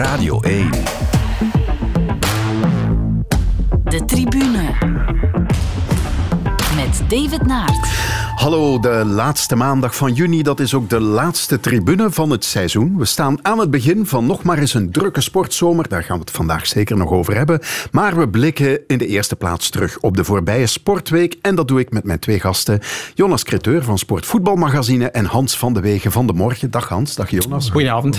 Radio 1. David Naert. Hallo, de laatste maandag van juni. Dat is ook de laatste tribune van het seizoen. We staan aan het begin van nog maar eens een drukke sportzomer. Daar gaan we het vandaag zeker nog over hebben. Maar we blikken in de eerste plaats terug op de voorbije sportweek. En dat doe ik met mijn twee gasten. Jonas Creteur van Sportvoetbalmagazine en Hans van de Wegen van de Morgen. Dag Hans, dag Jonas. Goedenavond.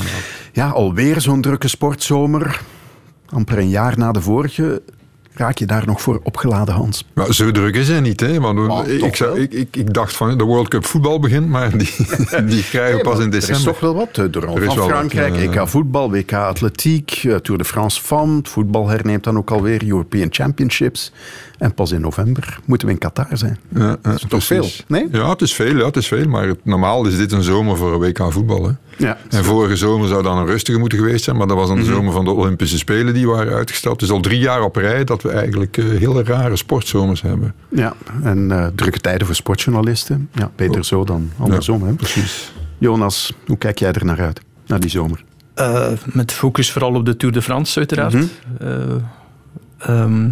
Ja, alweer zo'n drukke sportzomer. Amper een jaar na de vorige. Raak je daar nog voor opgeladen, Hans? Maar zo druk is hij niet, hè? Want Maar ik, ik, zou- ik, ik, ik dacht van de World Cup voetbal begint, maar die, die krijgen we pas in Er is december. toch wel wat. De Ronde Er is van wel wat, Frankrijk, eh, EK voetbal, WK atletiek, eh, Tour de France Femme. Het voetbal herneemt dan ook alweer European Championships. En pas in november moeten we in Qatar zijn. Ja, ja, toch precies. veel, nee? Ja, het is veel, ja, het is veel. Maar het- normaal is dit een zomer voor een WK voetbal. Hè? Ja. En vorige zomer zou dan een rustige moeten geweest zijn, maar dat was dan de Mhm. zomer van de Olympische Spelen die waren uitgesteld. Het is al drie jaar op rij dat we eigenlijk eh, hele rare sportzomers hebben. Ja, en eh, drukke tijden voor sportjournalisten. Ja, beter zo dan andersom. Hè? Precies. Jonas, hoe kijk jij er naar uit, naar die zomer? Eh, met focus vooral op de Tour de France, uiteraard. Ehm,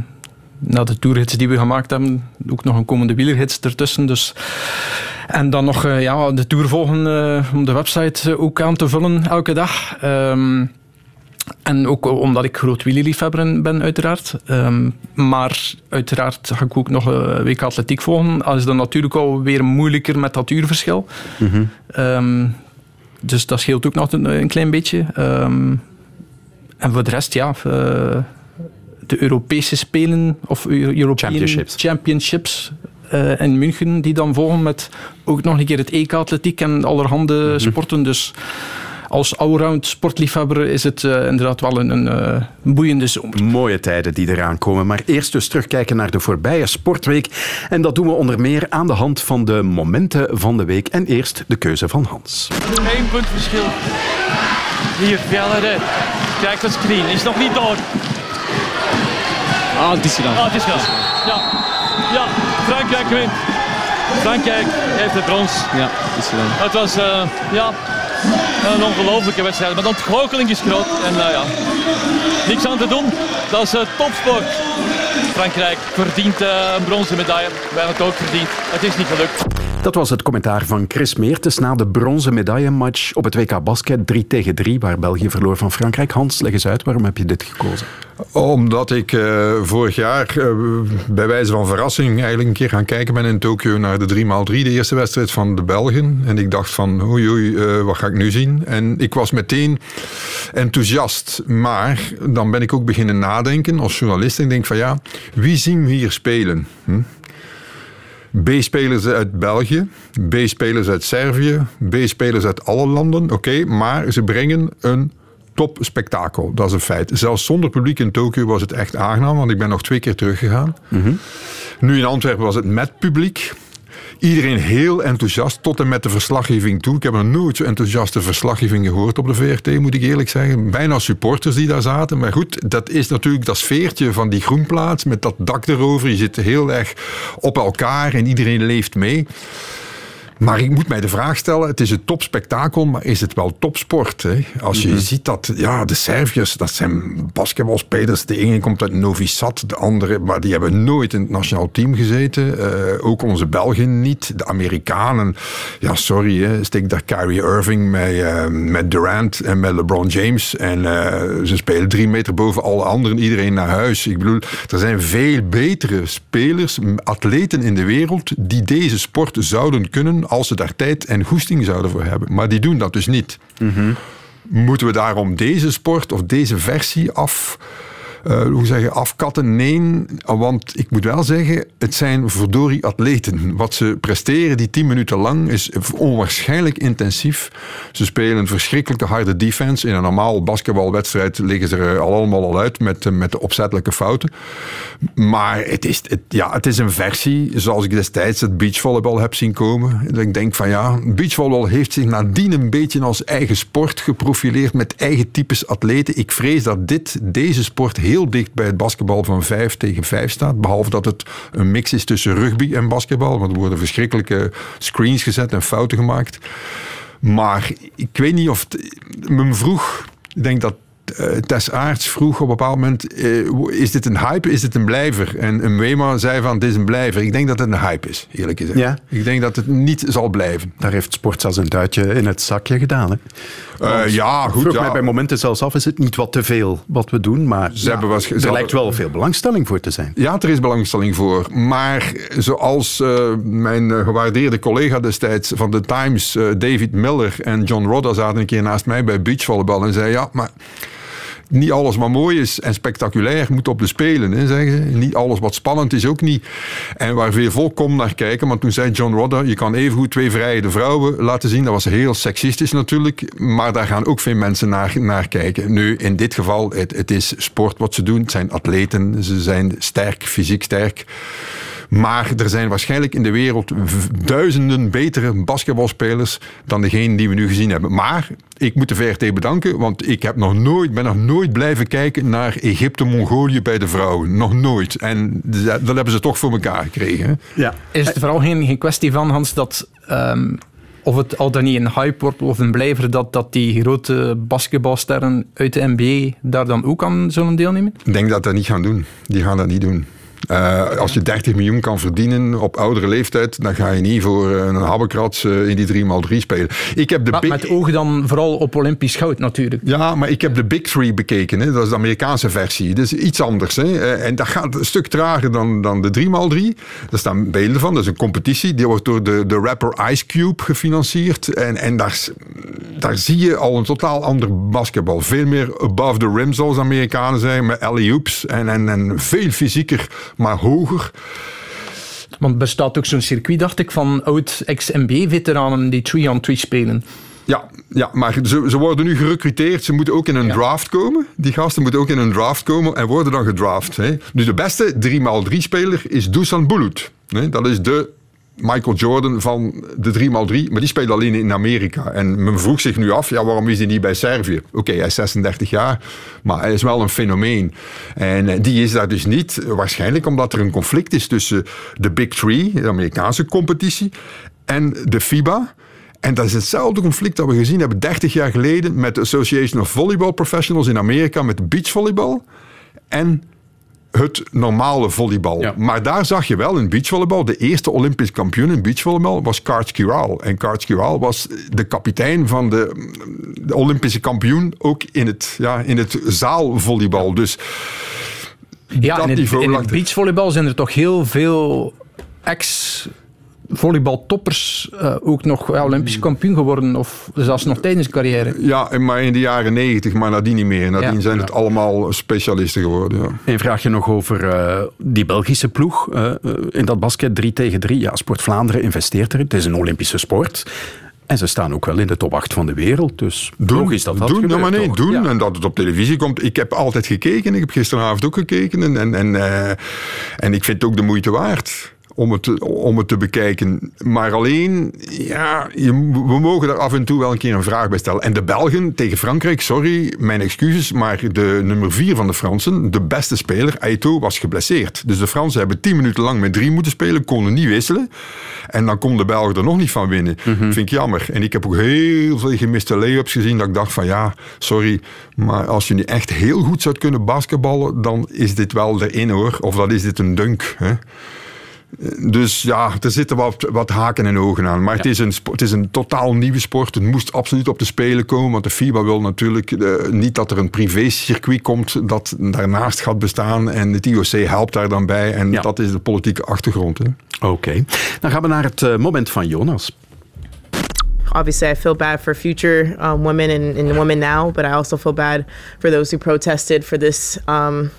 na de tourhits die we gemaakt hebben, ook nog een komende wielerhits ertussen. Dus. En dan nog eh, ja, de tour volgen eh, om de website eh, ook aan te vullen elke dag. Ehm, en ook omdat ik groot wielerliefhebber ben, uiteraard. Ehm, maar uiteraard ga ik ook nog een week atletiek volgen. Al is dat natuurlijk alweer moeilijker met dat uurverschil. Ehm, dus dat scheelt ook nog een, een klein beetje. En voor de rest, ja, de Europese Spelen of Eu- European Championships. Championships eh, in München, die dan volgen met ook nog een keer het EK-atletiek en allerhande sporten. Dus als allround sportliefhebber is het eh, inderdaad wel een, een eh, boeiende zomer. Mooie tijden die eraan komen. Maar eerst dus terugkijken naar de voorbije sportweek. En dat doen we onder meer aan de hand van de momenten van de week. En eerst de keuze van Hans. Eén punt verschil. Hier, Fjellere. Krijgt een screen. Is nog niet door. Ah, het is gedaan. Ah, het is gedaan. Ja. Ja, Frankrijk wint. Frankrijk heeft de brons. Ja, het is gedaan. Het was eh, ja, een ongelofelijke wedstrijd. Maar de ontgoocheling is groot. En eh, ja, niks aan te doen. Dat is eh, topsport. Frankrijk verdient een bronzen medaille. Wij hebben het ook verdiend. Het is niet gelukt. Dat was het commentaar van Chris Meertens na de bronzen medaillematch op het WK Basket 3 tegen 3, waar België verloor van Frankrijk. Hans, leg eens uit, waarom heb je dit gekozen? Omdat ik eh, vorig jaar eh, bij wijze van verrassing eigenlijk een keer gaan kijken ben in Tokio naar de 3x3, de eerste wedstrijd van de Belgen. En ik dacht van, oei oei, eh, wat ga ik nu zien? En ik was meteen enthousiast. Maar dan ben ik ook beginnen nadenken als journalist. En ik denk van ja, wie zien we hier spelen? Hm? B-spelers uit België, B-spelers uit Servië, B-spelers uit alle landen. Oké, maar ze brengen een topspektakel. Dat is een feit. Zelfs zonder publiek in Tokio was het echt aangenaam, want ik ben nog twee keer teruggegaan. Nu in Antwerpen was het met publiek. Iedereen heel enthousiast, tot en met de verslaggeving toe. Ik heb nog nooit zo enthousiaste verslaggeving gehoord op de VRT, moet ik eerlijk zeggen. Bijna supporters die daar zaten. Maar goed, dat is natuurlijk dat sfeertje van die groenplaats met dat dak erover. Je zit heel erg op elkaar en iedereen leeft mee. Maar ik moet mij de vraag stellen, het is een topspektakel, maar is het wel topsport? Hè? Als je ziet dat ja, de Serviërs, dat zijn basketbalspelers. De ene komt uit Novi Sad, de andere, maar die hebben nooit in het nationaal team gezeten. Eh, ook onze Belgen niet. De Amerikanen, ja sorry, hè, steek daar Kyrie Irving met, eh, met Durant en met LeBron James. En eh, ze spelen drie meter boven alle anderen, iedereen naar huis. Ik bedoel, er zijn veel betere spelers, atleten in de wereld, die deze sport zouden kunnen als ze daar tijd en goesting zouden voor hebben. Maar die doen dat dus niet. Moeten we daarom deze sport of deze versie af, eh, hoe zeg je, afkatten? Nee, want ik moet wel zeggen, het zijn verdorie atleten. Wat ze presteren die tien minuten lang is onwaarschijnlijk intensief. Ze spelen een verschrikkelijke harde defense. In een normaal basketbalwedstrijd liggen ze er al allemaal al uit met, eh, met de opzettelijke fouten. Maar het is, het, ja, het is een versie zoals ik destijds het beachvolleybal heb zien komen. Dat ik denk van ja, beachvolleybal heeft zich nadien een beetje als eigen sport geprofileerd met eigen types atleten. Ik vrees dat dit, deze sport heel dicht bij het basketbal van 5 tegen 5 staat. Behalve dat het een mix is tussen rugby en basketbal. Want er worden verschrikkelijke screens gezet en fouten gemaakt. Maar ik weet niet of... Het, vroeg, ik denk dat Tess Aarts vroeg op een bepaald moment, is dit een hype, is dit een blijver? En Wema zei van, dit is een blijver. Ik denk dat het een hype is, eerlijk gezegd. Ja. Ik denk dat het niet zal blijven. Daar heeft Sport zelfs een duitje in het zakje gedaan. Hè? ja, goed. Vroeg ja. mij bij momenten zelfs af, is het niet wat te veel wat we doen? Maar Ze hebben was, er lijkt wel veel belangstelling voor te zijn. Ja, er is belangstelling voor. Maar zoals mijn gewaardeerde collega destijds van de Times, David Miller en John Rodda zaten een keer naast mij bij beachvolleybal en zei ja, maar niet alles wat mooi is en spectaculair moet op de Spelen, hè, zeggen ze. Niet alles wat spannend is ook niet. En waar veel volk komt naar kijken, want toen zei John Rodda, je kan evengoed twee vrijde vrouwen laten zien. Dat was heel seksistisch natuurlijk, maar daar gaan ook veel mensen naar, naar kijken. Nu, in dit geval, het, het is sport wat ze doen. Het zijn atleten, ze zijn sterk, fysiek sterk. Maar er zijn waarschijnlijk in de wereld duizenden betere basketbalspelers dan degene die we nu gezien hebben. Maar ik moet de VRT bedanken, want ik heb nog nooit, ben nog nooit blijven kijken naar Egypte-Mongolië bij de vrouwen. Nog nooit. En dat hebben ze toch voor elkaar gekregen. Ja. Is het vooral geen, geen kwestie van, Hans, dat... Um of het al dan niet een hype wordt of een blijver dat, dat die grote basketbalsterren uit de NBA daar dan ook aan zullen deelnemen? Ik denk dat dat niet gaan doen. Die gaan dat niet doen. Uh, als je 30 miljoen kan verdienen op oudere leeftijd, dan ga je niet voor een habbekrats uh, in die 3x3 spelen. Ik heb de maar met ogen dan vooral op Olympisch goud natuurlijk. Ja, maar ik heb de Big Three bekeken. Hè. Dat is de Amerikaanse versie. Dat is iets anders. Hè. En dat gaat een stuk trager dan, dan de 3x3. Daar staan beelden van. Dat is een competitie. Die wordt door de, de rapper Ice Cube gefinancierd. En, en daar, daar zie je al een totaal ander basketbal. Veel meer above the rim, zoals Amerikanen zeggen, met alley-oops. En, en, en veel fysieker maar hoger. Want er bestaat ook zo'n circuit, dacht ik, van oud-ex-MB-veteranen die 3-on-3 spelen. Ja, ja maar ze, ze worden nu gerecruiteerd. Ze moeten ook in een draft komen. Die gasten moeten ook in een draft komen en worden dan gedraft. Hè. Dus de beste 3x3-speler is Dusan Bulut. Dat is de Michael Jordan van de 3x3, maar die speelt alleen in Amerika. En men vroeg zich nu af, ja, waarom is hij niet bij Servië? Oké, hij is 36 jaar, maar hij is wel een fenomeen. En eh, die is daar dus niet, waarschijnlijk omdat er een conflict is tussen de Big Three, de Amerikaanse competitie, en de FIBA. En dat is hetzelfde conflict dat we gezien hebben 30 jaar geleden met de Association of Volleyball Professionals in Amerika met beachvolleybal. En het normale volleybal. Maar daar zag je wel in beachvolleybal, de eerste Olympisch kampioen in beachvolleybal was Karts Kiral. En Karts Kiral was de kapitein van de, de, Olympische kampioen, ook in het, ja, in het zaalvolleybal. Dus ja, dat in het, in het beachvolleybal zijn er toch heel veel ex volleybaltoppers uh, ook nog ja, Olympisch kampioen geworden. Of zelfs nog tijdens de carrière. Ja, maar in de jaren negentig, maar nadien niet meer. Nadien ja. zijn het allemaal specialisten geworden. Ja. Een vraagje nog over uh, die Belgische ploeg. Uh, in dat basket 3 tegen 3. Ja, Sport Vlaanderen investeert erin. Het is een Olympische sport. En ze staan ook wel in de top 8 van de wereld. Dus doen, is dat dat doen, gebeurt, maar nee, doen. Ja. En dat het op televisie komt. Ik heb altijd gekeken. Ik heb gisteravond ook gekeken. En, en, en, uh, en ik vind het ook de moeite waard om het, om het te bekijken. Maar alleen, ja, je, we mogen daar af en toe wel een keer een vraag bij stellen. En de Belgen tegen Frankrijk, sorry, mijn excuses, maar de nummer vier van de Fransen, de beste speler, Aito, was geblesseerd. Dus de Fransen hebben tien minuten lang met drie moeten spelen, konden niet wisselen. En dan kon de Belgen er nog niet van winnen. Mm -hmm. Vind ik jammer. En ik heb ook heel veel gemiste lay-ups gezien, dat ik dacht van ja, sorry, maar als je nu echt heel goed zou kunnen basketballen, dan is dit wel erin hoor. Of dat is dit een dunk. Hè. Dus ja, er zitten wat, wat haken en ogen aan. Maar ja. het, is een, het is een totaal nieuwe sport. Het moest absoluut op de Spelen komen. Want de FIBA wil natuurlijk uh, niet dat er een privé-circuit komt dat daarnaast gaat bestaan. En het IOC helpt daar dan bij. En ja. dat is de politieke achtergrond. Oké. Okay. Dan gaan we naar het uh, moment van Jonas. obviously I feel bad for future um, women and, and, women now, but I also feel bad for those who protested for this um,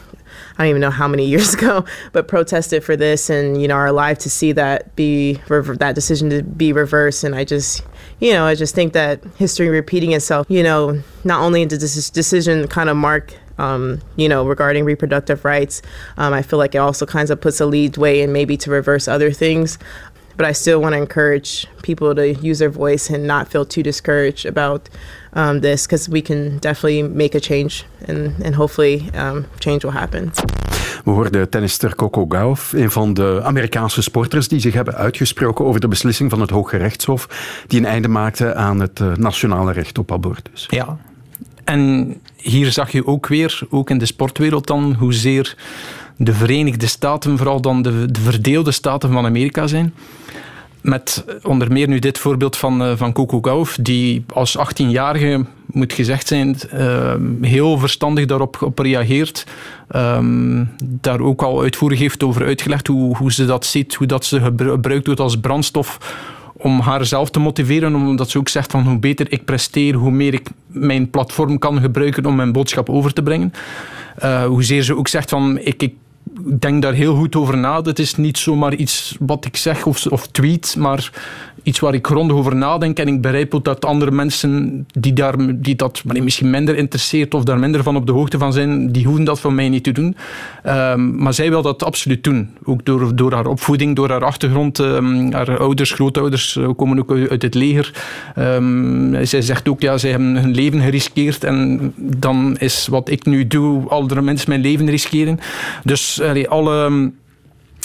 I don't even know how many years ago, but protested for this and, you know, are alive to see that be, that decision to be reversed. And I just, you know, I just think that history repeating itself, you know, not only did this decision kind of mark um, you know, regarding reproductive rights. Um, I feel like it also kind of puts a lead way in maybe to reverse other things. But I still want to encourage people to use their voice and not feel too discouraged about um, this because we can definitely make a change and, and hopefully um, change will happen. We hoorden tennister Coco Gauff, een van de Amerikaanse sporters die zich hebben uitgesproken over de beslissing van het Hoge Rechtshof die een einde maakte aan het uh, nationale recht op abortus. Ja, En hier zag je ook weer, ook in de sportwereld dan, hoezeer de Verenigde Staten vooral dan de, de verdeelde staten van Amerika zijn. Met onder meer nu dit voorbeeld van, uh, van Coco Gauff, die als 18-jarige, moet gezegd zijn, uh, heel verstandig daarop op reageert. Um, daar ook al uitvoerig heeft over uitgelegd hoe, hoe ze dat ziet, hoe dat ze gebruikt wordt als brandstof om haarzelf te motiveren, omdat ze ook zegt van hoe beter ik presteer, hoe meer ik mijn platform kan gebruiken om mijn boodschap over te brengen. Uh, hoezeer ze ook zegt van ik, ik denk daar heel goed over na. Het is niet zomaar iets wat ik zeg of, of tweet, maar iets waar ik grondig over nadenk. En ik begrijp ook dat andere mensen die, daar, die dat misschien minder interesseert of daar minder van op de hoogte van zijn, die hoeven dat van mij niet te doen. Um, maar zij wil dat absoluut doen. Ook door, door haar opvoeding, door haar achtergrond. Um, haar ouders, grootouders komen ook uit het leger. Um, zij zegt ook, ja, zij hebben hun leven geriskeerd en dan is wat ik nu doe, andere mensen mijn leven riskeren. Dus allee, alle...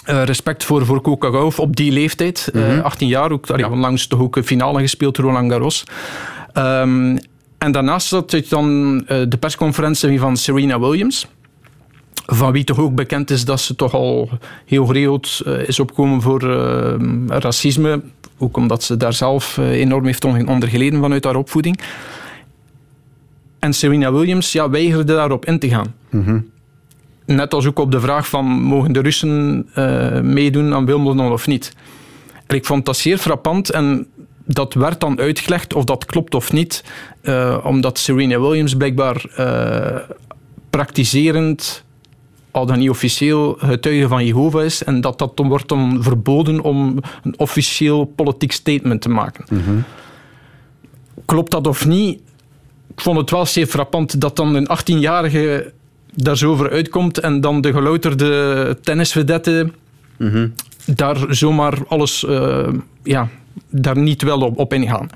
Uh, respect voor, voor Coca Gauff op die leeftijd. Mm -hmm. uh, 18 jaar, ook, ja. onlangs toch ook finale gespeeld, Roland Garros. Um, en daarnaast zat je dan uh, de persconferentie van Serena Williams. Van wie toch ook bekend is dat ze toch al heel groot is opgekomen voor racisme. Ook omdat ze daar zelf enorm heeft onder geleden vanuit haar opvoeding. En Serena Williams ja, weigerde daarop in te gaan. Mm -hmm net als ook op de vraag van mogen de Russen uh, meedoen aan Wimbledon of niet. En ik vond dat zeer frappant en dat werd dan uitgelegd of dat klopt of niet, uh, omdat Serena Williams blijkbaar uh, praktiserend, al dan niet officieel, getuige van Jehovah is en dat dat dan wordt dan verboden om een officieel politiek statement te maken. Mm -hmm. Klopt dat of niet? Ik vond het wel zeer frappant dat dan een 18-jarige daar zo over uitkomt en dan de gelouterde tennisvedette mm -hmm. daar zomaar alles uh, ja, daar niet wel op, op ingaan.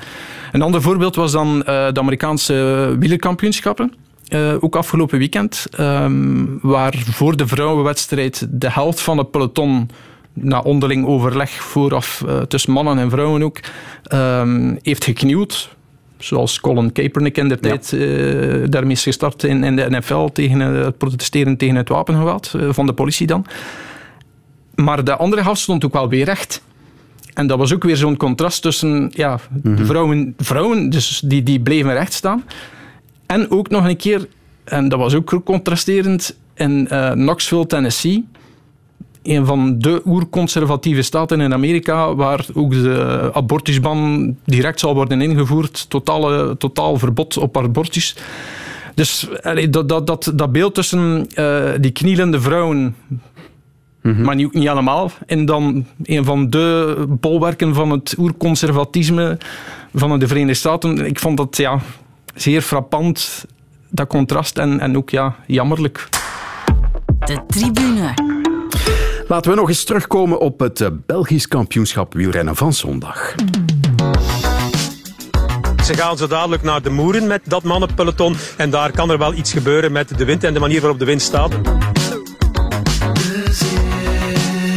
Een ander voorbeeld was dan uh, de Amerikaanse wielerkampioenschappen. Uh, ook afgelopen weekend, um, waar voor de vrouwenwedstrijd de helft van het peloton na onderling overleg vooraf tussen mannen en vrouwen ook, um, heeft geknield zoals Colin Kaepernick in de tijd uh, daarmee is gestart in, in, de NFL tegen het protesteren tegen het wapengeweld uh, van de politie dan. Maar de andere helft stond ook wel weer recht. En dat was ook weer zo'n contrast tussen ja, mm -hmm. de vrouwen, vrouwen dus die, die bleven recht staan. En ook nog een keer, en dat was ook contrasterend, in uh, Knoxville, Tennessee een van de oerconservatieve staten in Amerika, waar ook de abortusban direct zal worden ingevoerd. Totale, totaal verbod op abortus. Dus dat, dat, dat, dat beeld tussen uh, die knielende vrouwen, mm-hmm. maar niet, niet allemaal, en dan een van de bolwerken van het oerconservatisme van de Verenigde Staten, ik vond dat ja, zeer frappant, dat contrast, en, en ook ja, jammerlijk. De tribune. Laten we nog eens terugkomen op het Belgisch kampioenschap wielrennen van zondag. Ze gaan zo dadelijk naar de Moeren met dat mannenpeloton. En daar kan er wel iets gebeuren met de wind en de manier waarop de wind staat.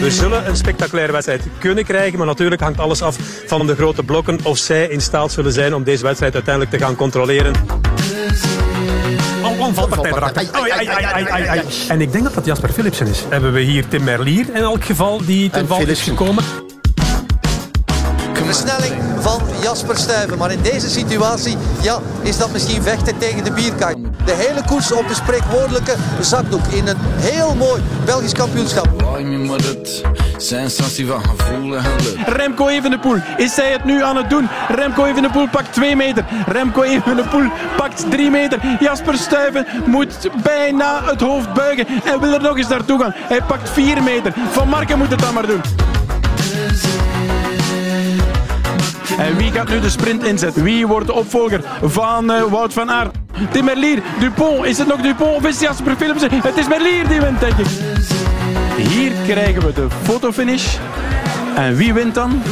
We zullen een spectaculaire wedstrijd kunnen krijgen, maar natuurlijk hangt alles af van de grote blokken of zij in staat zullen zijn om deze wedstrijd uiteindelijk te gaan controleren. Valpartij erachter. En ik denk dat dat Jasper Philipsen is. Hebben we hier Tim Merlier in elk geval die ten val is gekomen. Versnelling van Jasper Stuyven. Maar in deze situatie ja, is dat misschien vechten tegen de bierkar. De hele koers op de spreekwoordelijke zakdoek in een heel mooi Belgisch kampioenschap. Remco Evenepoel, is zij het nu aan het doen? Remco Evenepoel pakt 2 meter. Remco Evenepoel pakt 3 meter. Jasper Stuyven moet bijna het hoofd buigen en wil er nog eens naartoe gaan. Hij pakt 4 meter. Van Marken moet het dan maar doen. En wie gaat nu de sprint inzetten? Wie wordt de opvolger van uh, Wout van Aert? Tim Merlier, Dupont. Is het nog Dupont of is het Jasper? Het is Merlier die wint, denk ik. Hier krijgen we de fotofinish. En wie wint dan?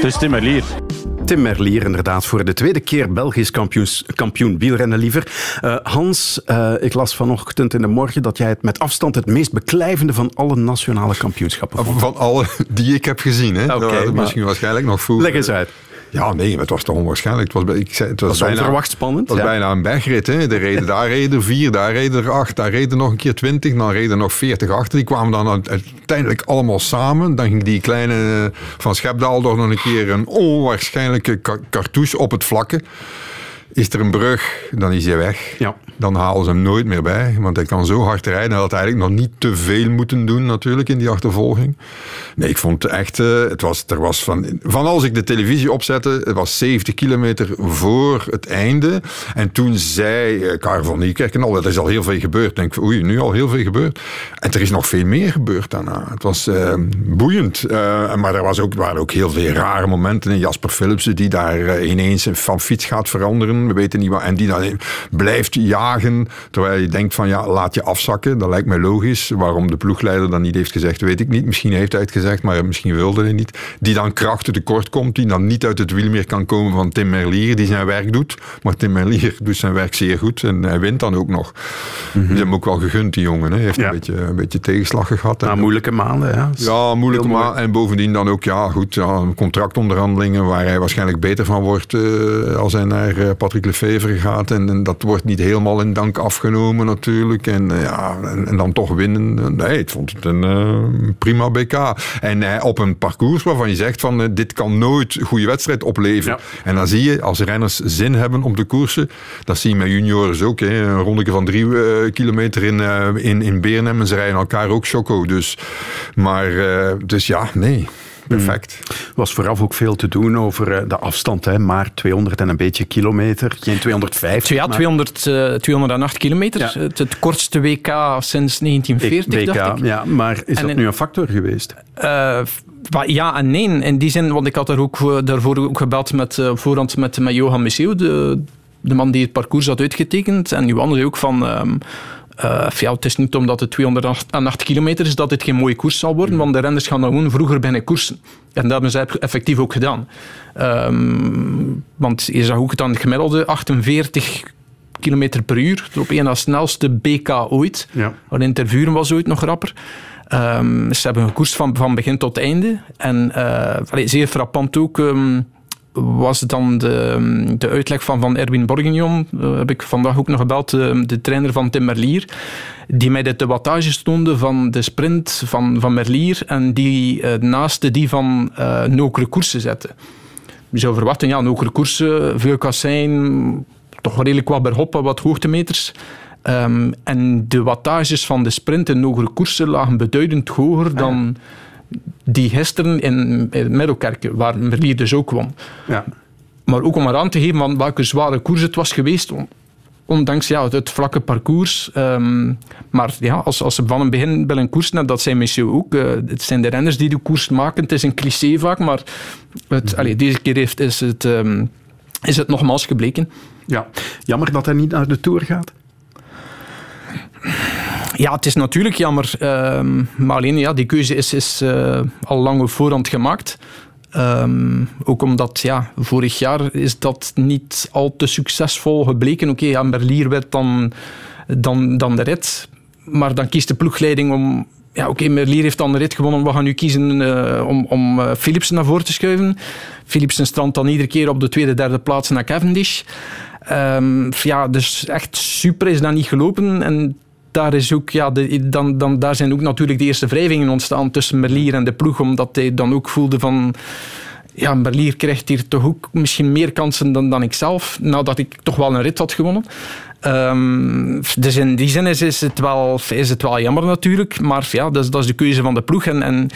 Het is Tim Merlier. Tim Merlier, inderdaad, voor de tweede keer Belgisch kampioens, kampioen wielrennen liever. Uh, Hans, uh, ik las vanochtend in de morgen dat jij het met afstand het meest beklijvende van alle nationale kampioenschappen vond. Van alle die ik heb gezien, hè? Okay, dat maar... misschien waarschijnlijk nog vroeger. Leg eens uit. Ja, nee, het was toch onwaarschijnlijk. Het was, ik zei, het was, bijna, onverwacht spannend. Het was ja. bijna een bergrit. Hè. De reden, daar reden er vier, daar reden er acht, daar reden nog een keer twintig, dan reden er nog veertig achter. Die kwamen dan uiteindelijk allemaal samen. Dan ging die kleine eh, van Schepdaal toch nog een keer een onwaarschijnlijke cartouche op het vlakke. Is er een brug, dan is hij weg. Ja. Dan halen ze hem nooit meer bij. Want hij kan zo hard rijden. Hij had eigenlijk nog niet te veel moeten doen natuurlijk in die achtervolging. Nee, ik vond het echt... eh, het was, er was van, van als ik de televisie opzette, het was 70 kilometer voor het einde. En toen zei eh, Karel van Niekerken al, er is al heel veel gebeurd. Ik denk, oei, nu al heel veel gebeurd. En er is nog veel meer gebeurd daarna. Het was eh, boeiend. Maar er was ook, waren ook heel veel rare momenten. En Jasper Philipsen die daar ineens van fiets gaat veranderen. We weten niet wat. En die dan blijft jagen. Terwijl je denkt van ja, laat je afzakken. Dat lijkt mij logisch. Waarom de ploegleider dan niet heeft gezegd, weet ik niet. Misschien heeft hij het gezegd, maar misschien wilde hij niet. Die dan krachten tekort komt. Die dan niet uit het wiel meer kan komen van Tim Merlier. Die zijn werk doet. Maar Tim Merlier doet zijn werk zeer goed. En hij wint dan ook nog. Dus hij hem ook wel gegund, die jongen. Hè. Hij heeft Ja. een, beetje, een beetje tegenslag gehad. Na En- moeilijke maanden. Ja, ja, moeilijk. Heel mooi. Maar, en bovendien dan ook, ja, goed, ja, contractonderhandelingen waar hij waarschijnlijk beter van wordt eh, als hij naar eh, Patrick Lefevre gaat. En, en dat wordt niet helemaal in dank afgenomen natuurlijk. En, eh, ja, en, en dan toch winnen. Nee, ik vond het een eh, prima BK. En eh, op een parcours waarvan je zegt van, dit kan nooit een goede wedstrijd opleveren. En dan zie je, als renners zin hebben om te koersen, dat zie je met juniors ook. Hè, een rondje van drie kilometer in, in, in Beernem en ze rijden elkaar ook choco. Dus, maar, dus ja, nee. Perfect. Er was vooraf ook veel te doen over eh, de afstand. Hè. Maar 200 en een beetje kilometer. Geen 250. Ja, maar 200, eh, 208 kilometer. Ja. Het, het kortste WK sinds 1940, WK, dacht ik. Ja, maar is En dat in- nu een factor geweest? Eh, ja en nee. In die zin, want ik had daar ook, voor- daarvoor ook gebeld met, eh, op voorhand met, met Johan Messeo, de, de man die het parcours had uitgetekend. En Johan zei ook van... ehm, eh, ja, het is niet omdat het 208 kilometer is dat dit geen mooie koers zal worden, want de renners gaan dan gewoon vroeger binnen koersen. En dat hebben ze effectief ook gedaan. Ehm, want je zag ook dan het gemiddelde 48 kilometer per uur. Op een na snelste BK ooit. Ja. Waarin ter vuren was ooit nog rapper. Ehm, ze hebben gekoerst van, van begin tot einde. En eh, zeer frappant ook ehm, was dan de, de uitleg van, van Erwin Borgignon. Eh, heb ik vandaag ook nog gebeld, de, de trainer van Tim Merlier. Die mij de, de wattage toonde van de sprint van, van Merlier. En die eh, naast die van eh Nokere koersen zette. Je zou verwachten, ja, Nokere koersen, veel kassein, toch redelijk wat bergop, en wat hoogtemeters. Ehm, en de wattages van de sprint in Nogere koersen lagen beduidend hoger dan die gisteren in, in waar Merlier dus ook won. Ja. Maar ook om eraan te geven van welke zware koers het was geweest, on- ondanks ja, het, het vlakke parcours. Ehm, maar ja, als, als ze van een begin willen koersen, en dat zijn misschien ook, eh, het zijn de renners die de koers maken. Het is een cliché vaak, maar het, allee, deze keer heeft, is, het, ehm, is het nogmaals gebleken. ja. Jammer dat hij niet naar de Tour gaat. Ja, het is natuurlijk jammer. ehm, maar alleen, ja, die keuze is, is eh, al lang op voorhand gemaakt. Ehm, ook omdat, ja, vorig jaar is dat niet al te succesvol gebleken. Oké, Merlier werd dan, dan, dan de rit. Maar dan kiest de ploegleiding om... Ja, oké, Merlier heeft dan de rit gewonnen. We gaan nu kiezen eh, om, om eh, Philipsen naar voren te schuiven. Philipsen strandt dan iedere keer op de tweede, derde plaats naar Cavendish. Ehm, ja, dus echt super is dat niet gelopen. En daar, is ook, ja, dan, dan, daar zijn ook natuurlijk de eerste wrijvingen ontstaan tussen Merlier en de ploeg. Omdat hij dan ook voelde van... Ja, Merlier krijgt hier toch ook misschien meer kansen dan, dan ik zelf. Nadat ik toch wel een rit had gewonnen. Ehm, dus in die zin is, is, het wel, is het wel jammer natuurlijk. Maar ja, dat is, dat is de keuze van de ploeg. En, en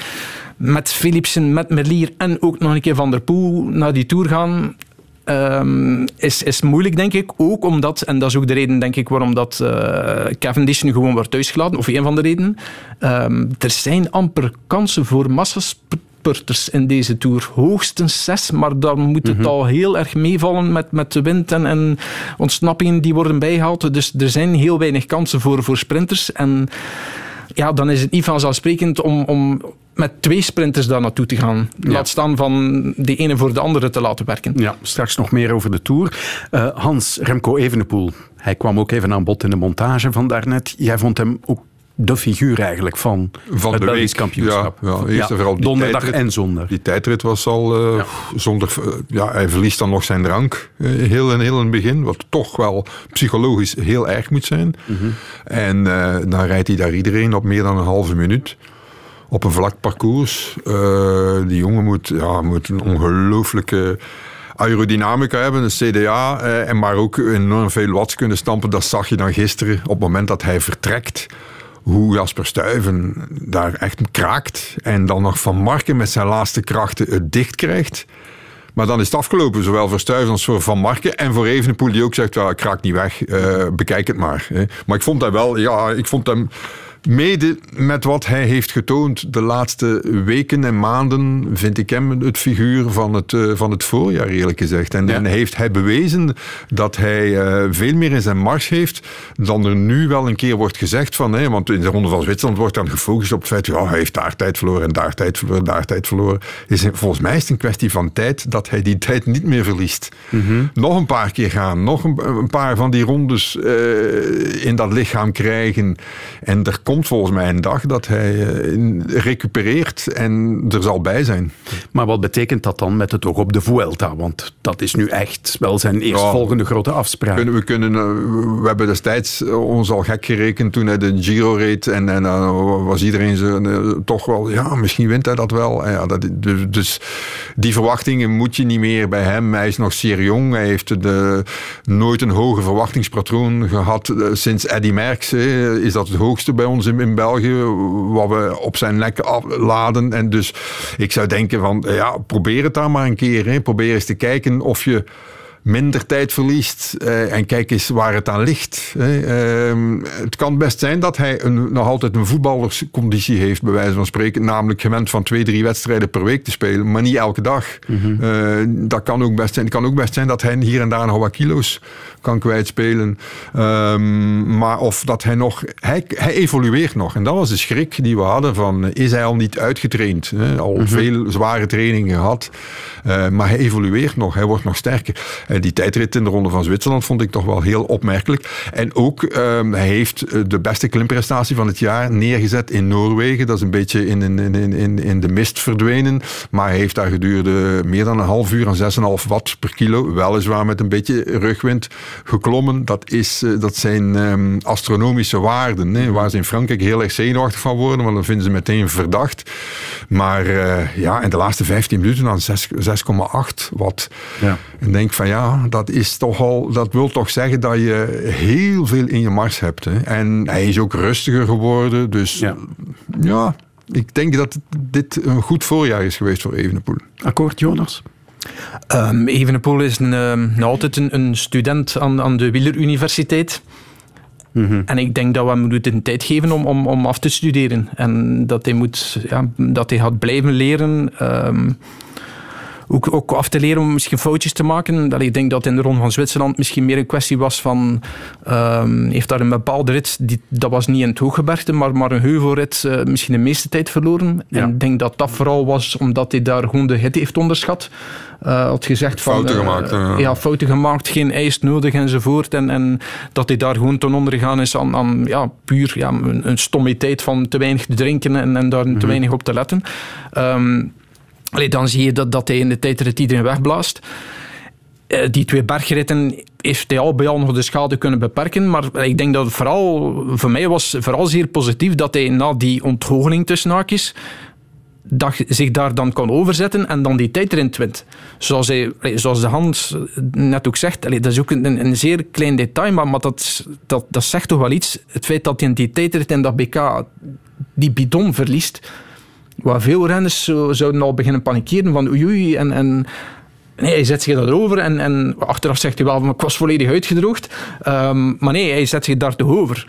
met Philipsen, met Merlier en ook nog een keer Van der Poel naar die Tour gaan... ehm, is, is moeilijk, denk ik. Ook omdat, en dat is ook de reden, denk ik, waarom dat eh, Cavendish nu gewoon wordt thuisgelaten. Of een van de redenen. Ehm, er zijn amper kansen voor massaspurters in deze Tour. Hoogstens zes, maar dan moet het al heel erg meevallen met, met de wind en, en ontsnappingen die worden bijgehaald. Dus er zijn heel weinig kansen voor, voor sprinters. En ja, dan is het niet vanzelfsprekend om, om met twee sprinters daar naartoe te gaan. Laat staan van de ene voor de andere te laten werken. Ja, straks nog meer over de Tour. Eh, Hans, Remco Evenepoel, hij kwam ook even aan bod in de montage van daarnet. Jij vond hem ook de figuur eigenlijk van, Van het de Belgisch week. kampioenschap. Ja, ja, eerst en vooral die donderdag tijdrit. en zondag. Die tijdrit was al eh, zonder... eh, ja, hij verliest dan nog zijn drank eh, heel, in, heel in het begin. Wat toch wel psychologisch heel erg moet zijn. En eh, dan rijdt hij daar iedereen op meer dan een halve minuut. Op een vlak parcours. Eh, die jongen moet, ja, moet een ongelooflijke aerodynamica hebben, een CDA, eh, en maar ook enorm veel watts kunnen stampen. Dat zag je dan gisteren op het moment dat hij vertrekt. Hoe Jasper Stuyven daar echt kraakt. En dan nog Van Marken met zijn laatste krachten het dicht krijgt. Maar dan is het afgelopen, zowel voor Stuyven als voor Van Marken. En voor Evenepoel, die ook zegt, ja, ik raak niet weg, eh, bekijk het maar. Maar ik vond hem wel, ja, ik vond hem... Mede met wat hij heeft getoond de laatste weken en maanden, vind ik hem het figuur van het, eh, van het voorjaar, eerlijk gezegd. En, en heeft hij bewezen dat hij eh, veel meer in zijn mars heeft dan er nu wel een keer wordt gezegd van, hè, want in de Ronde van Zwitserland wordt dan gefocust op het feit, ja, hij heeft daar tijd verloren en daar tijd verloren, daar tijd verloren. Is, volgens mij is het een kwestie van tijd dat hij die tijd niet meer verliest. Nog een paar keer gaan, nog een, een paar van die rondes eh, in dat lichaam krijgen. En er komt volgens mij een dag dat hij eh, recupereert en er zal bij zijn. Maar wat betekent dat dan met het oog op de Vuelta? Want dat is nu echt wel zijn eerstvolgende grote afspraak. Kunnen, we, kunnen, eh, we hebben destijds eh, ons al gek gerekend toen hij de Giro reed. En, en dan was iedereen zo, toch wel, ja, misschien wint hij dat wel. Ja, dat, dus, dus die verwachtingen moet je niet meer bij hem. Hij is nog zeer jong. Hij heeft de, nooit een hoger verwachtingspatroon gehad. Eh, Sinds Eddy Merckx is dat het hoogste bij ons in, België. Wat we op zijn nek afladen. En dus ik zou denken van, ja, probeer het daar maar een keer. Hè. Probeer eens te kijken of je minder tijd verliest. eh, en kijk eens waar het aan ligt. hè. Ehm, het kan best zijn dat hij een, nog altijd een voetballersconditie heeft, bij wijze van spreken. Namelijk gewend van twee, drie wedstrijden per week te spelen, maar niet elke dag. Eh, dat kan ook best zijn. Het kan ook best zijn dat hij hier en daar nog wat kilo's kan kwijtspelen. Ehm, maar of dat hij nog... Hij, hij evolueert nog. En dat was de schrik die we hadden van... Is hij al niet uitgetraind? Hè? Al veel zware trainingen gehad. Eh, maar hij evolueert nog. Hij wordt nog sterker. En die tijdrit in de Ronde van Zwitserland vond ik toch wel heel opmerkelijk. En ook, ehm, hij heeft eh, de beste klimprestatie van het jaar neergezet in Noorwegen. Dat is een beetje in, in, in, in, in de mist verdwenen. Maar hij heeft daar gedurende meer dan een half uur aan 6,5 watt per kilo, weliswaar met een beetje rugwind, geklommen. Dat, is, eh, dat zijn ehm, astronomische waarden. Hè, waar ze in Frankrijk heel erg zenuwachtig van worden, want dan vinden ze meteen verdacht. Maar eh, ja, in de laatste 15 minuten aan 6 6,8 watt. Ja. En denk van ja, dat is toch al, dat wil toch zeggen dat je heel veel in je mars hebt. Hè. En hij is ook rustiger geworden. Dus Ja. ja, ik denk dat dit een goed voorjaar is geweest voor Evenepoel. Akkoord, Jonas? Um, Evenepoel is een, ehm, altijd een, een student aan, aan de Wieleruniversiteit. En ik denk dat we hem moeten tijd geven om, om, om af te studeren. En dat hij, moet, ja, dat hij gaat blijven leren. ehm, ook, ook af te leren om misschien foutjes te maken. Dat ik denk dat in de Ronde van Zwitserland misschien meer een kwestie was van... ehm, heeft daar een bepaalde rit, die, dat was niet in het hooggebergte, maar, maar een heuvelrit eh, misschien de meeste tijd verloren. Ja. En ik denk dat dat vooral was omdat hij daar gewoon de hit heeft onderschat. Eh, had gezegd van... Fouten eh, gemaakt, ja. fouten gemaakt, geen ijs nodig enzovoort. En, en dat hij daar gewoon ten onder gegaan is aan, aan ja, puur ja, een, een stommiteit van te weinig te drinken en, en daar te weinig op te letten. Ehm, allee, dan zie je dat, dat hij in de tijdrit iedereen wegblaast. Eh, die twee bergritten heeft hij al bij al nog de schade kunnen beperken. Maar ik denk dat het vooral, voor mij was vooral zeer positief dat hij na die ontgoocheling tussen haakjes dat je zich daar dan kan overzetten en dan die tijd erin wint. Zoals, hij, zoals de Hans net ook zegt, dat is ook een, een zeer klein detail, maar, maar dat, dat, dat zegt toch wel iets. Het feit dat hij in die tijdrit in dat BK die bidon verliest, waar veel renners zo, zouden al beginnen panikeren van oei oei en... en Nee, hij zet zich daarover en, en achteraf zegt hij wel, maar ik was volledig uitgedroogd. Ehm, maar nee, hij zet zich daar over.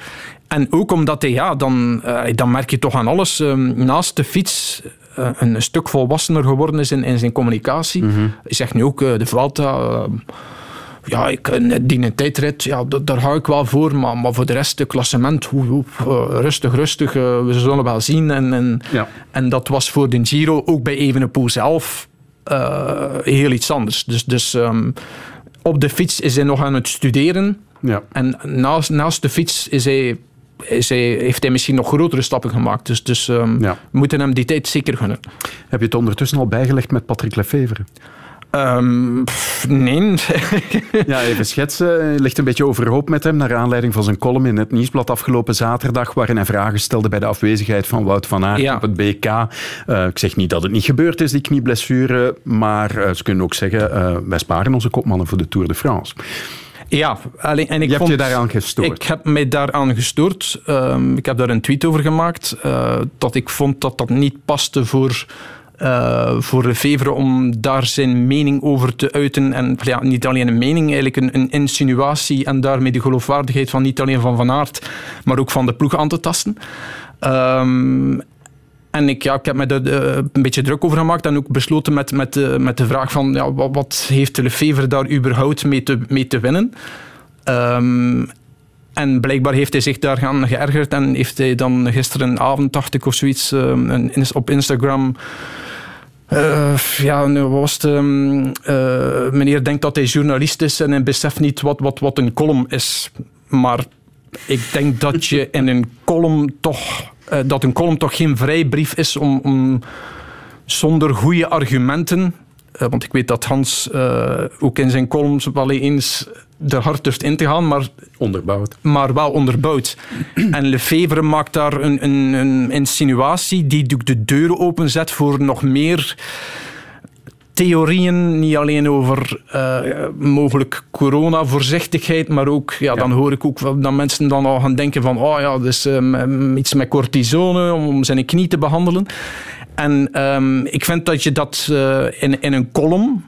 En ook omdat hij, ja, dan, eh, dan merk je toch aan alles, ehm, naast de fiets eh, een, stuk volwassener geworden is in, in zijn communicatie. Hij zegt nu ook, eh, de Vuelta... ja, ik, eh, die een tijdrit, ja, da- daar ga ik wel voor. Maar, maar voor de rest, de klassement, hoe, hoe, eh, rustig, rustig. eh, we zullen wel zien. En, en, Ja. en dat was voor de Giro, ook bij Evenepoel zelf, heel iets anders. Dus, dus ehm, op de fiets is hij nog aan het studeren. Ja. En naast, naast de fiets is hij is hij, heeft hij misschien nog grotere stappen gemaakt. Dus, dus ehm, Ja. we moeten hem die tijd zeker gunnen. Heb je het ondertussen al bijgelegd met Patrick Lefevre? Ehm, pff, nee. Ja, even schetsen. Ligt een beetje overhoop met hem naar aanleiding van zijn column in het Nieuwsblad afgelopen zaterdag, waarin hij vragen stelde bij de afwezigheid van Wout van Aert Ja. op het BK. Eh, ik zeg niet dat het niet gebeurd is, die knieblessure, maar eh, ze kunnen ook zeggen, eh, wij sparen onze kopmannen voor de Tour de France. Ja, alleen, en ik Je hebt vond, je daaraan gestoord. Ik heb mij daaraan gestoord. Ehm, ik heb daar een tweet over gemaakt. dat ik vond dat dat niet paste voor, eh voor Lefevre om daar zijn mening over te uiten. En ja, niet alleen een mening, eigenlijk een, een insinuatie en daarmee de geloofwaardigheid van niet alleen van Van Aert, maar ook van de ploeg aan te tasten. Ehm, en ik, ja, ik heb me daar eh, een beetje druk over gemaakt en ook besloten met, met, de, met de vraag van ja, wat, wat heeft Lefevre daar überhaupt mee te, mee te winnen? Ehm, en blijkbaar heeft hij zich daar gaan geërgerd en heeft hij dan gisterenavond, dacht ik, of zoiets, ehm, op Instagram... eh, ja, nu, was het? meneer denkt dat hij journalist is en hij beseft niet wat, wat, wat een column is. Maar ik denk dat je in een column toch... eh, dat een column toch geen vrijbrief is om, om zonder goede argumenten... eh, want ik weet dat Hans eh, ook in zijn columns wel eens er hard durft in te gaan, maar Onderbouwd. maar wel onderbouwd. En Lefevre maakt daar een, een, een insinuatie die de deur openzet voor nog meer theorieën, niet alleen over eh, mogelijk coronavoorzichtigheid, maar ook, ja, dan hoor ik ook dat mensen dan al gaan denken van, oh ja, dus iets met cortisone om, om zijn knie te behandelen. En ehm, ik vind dat je dat eh, in, in een column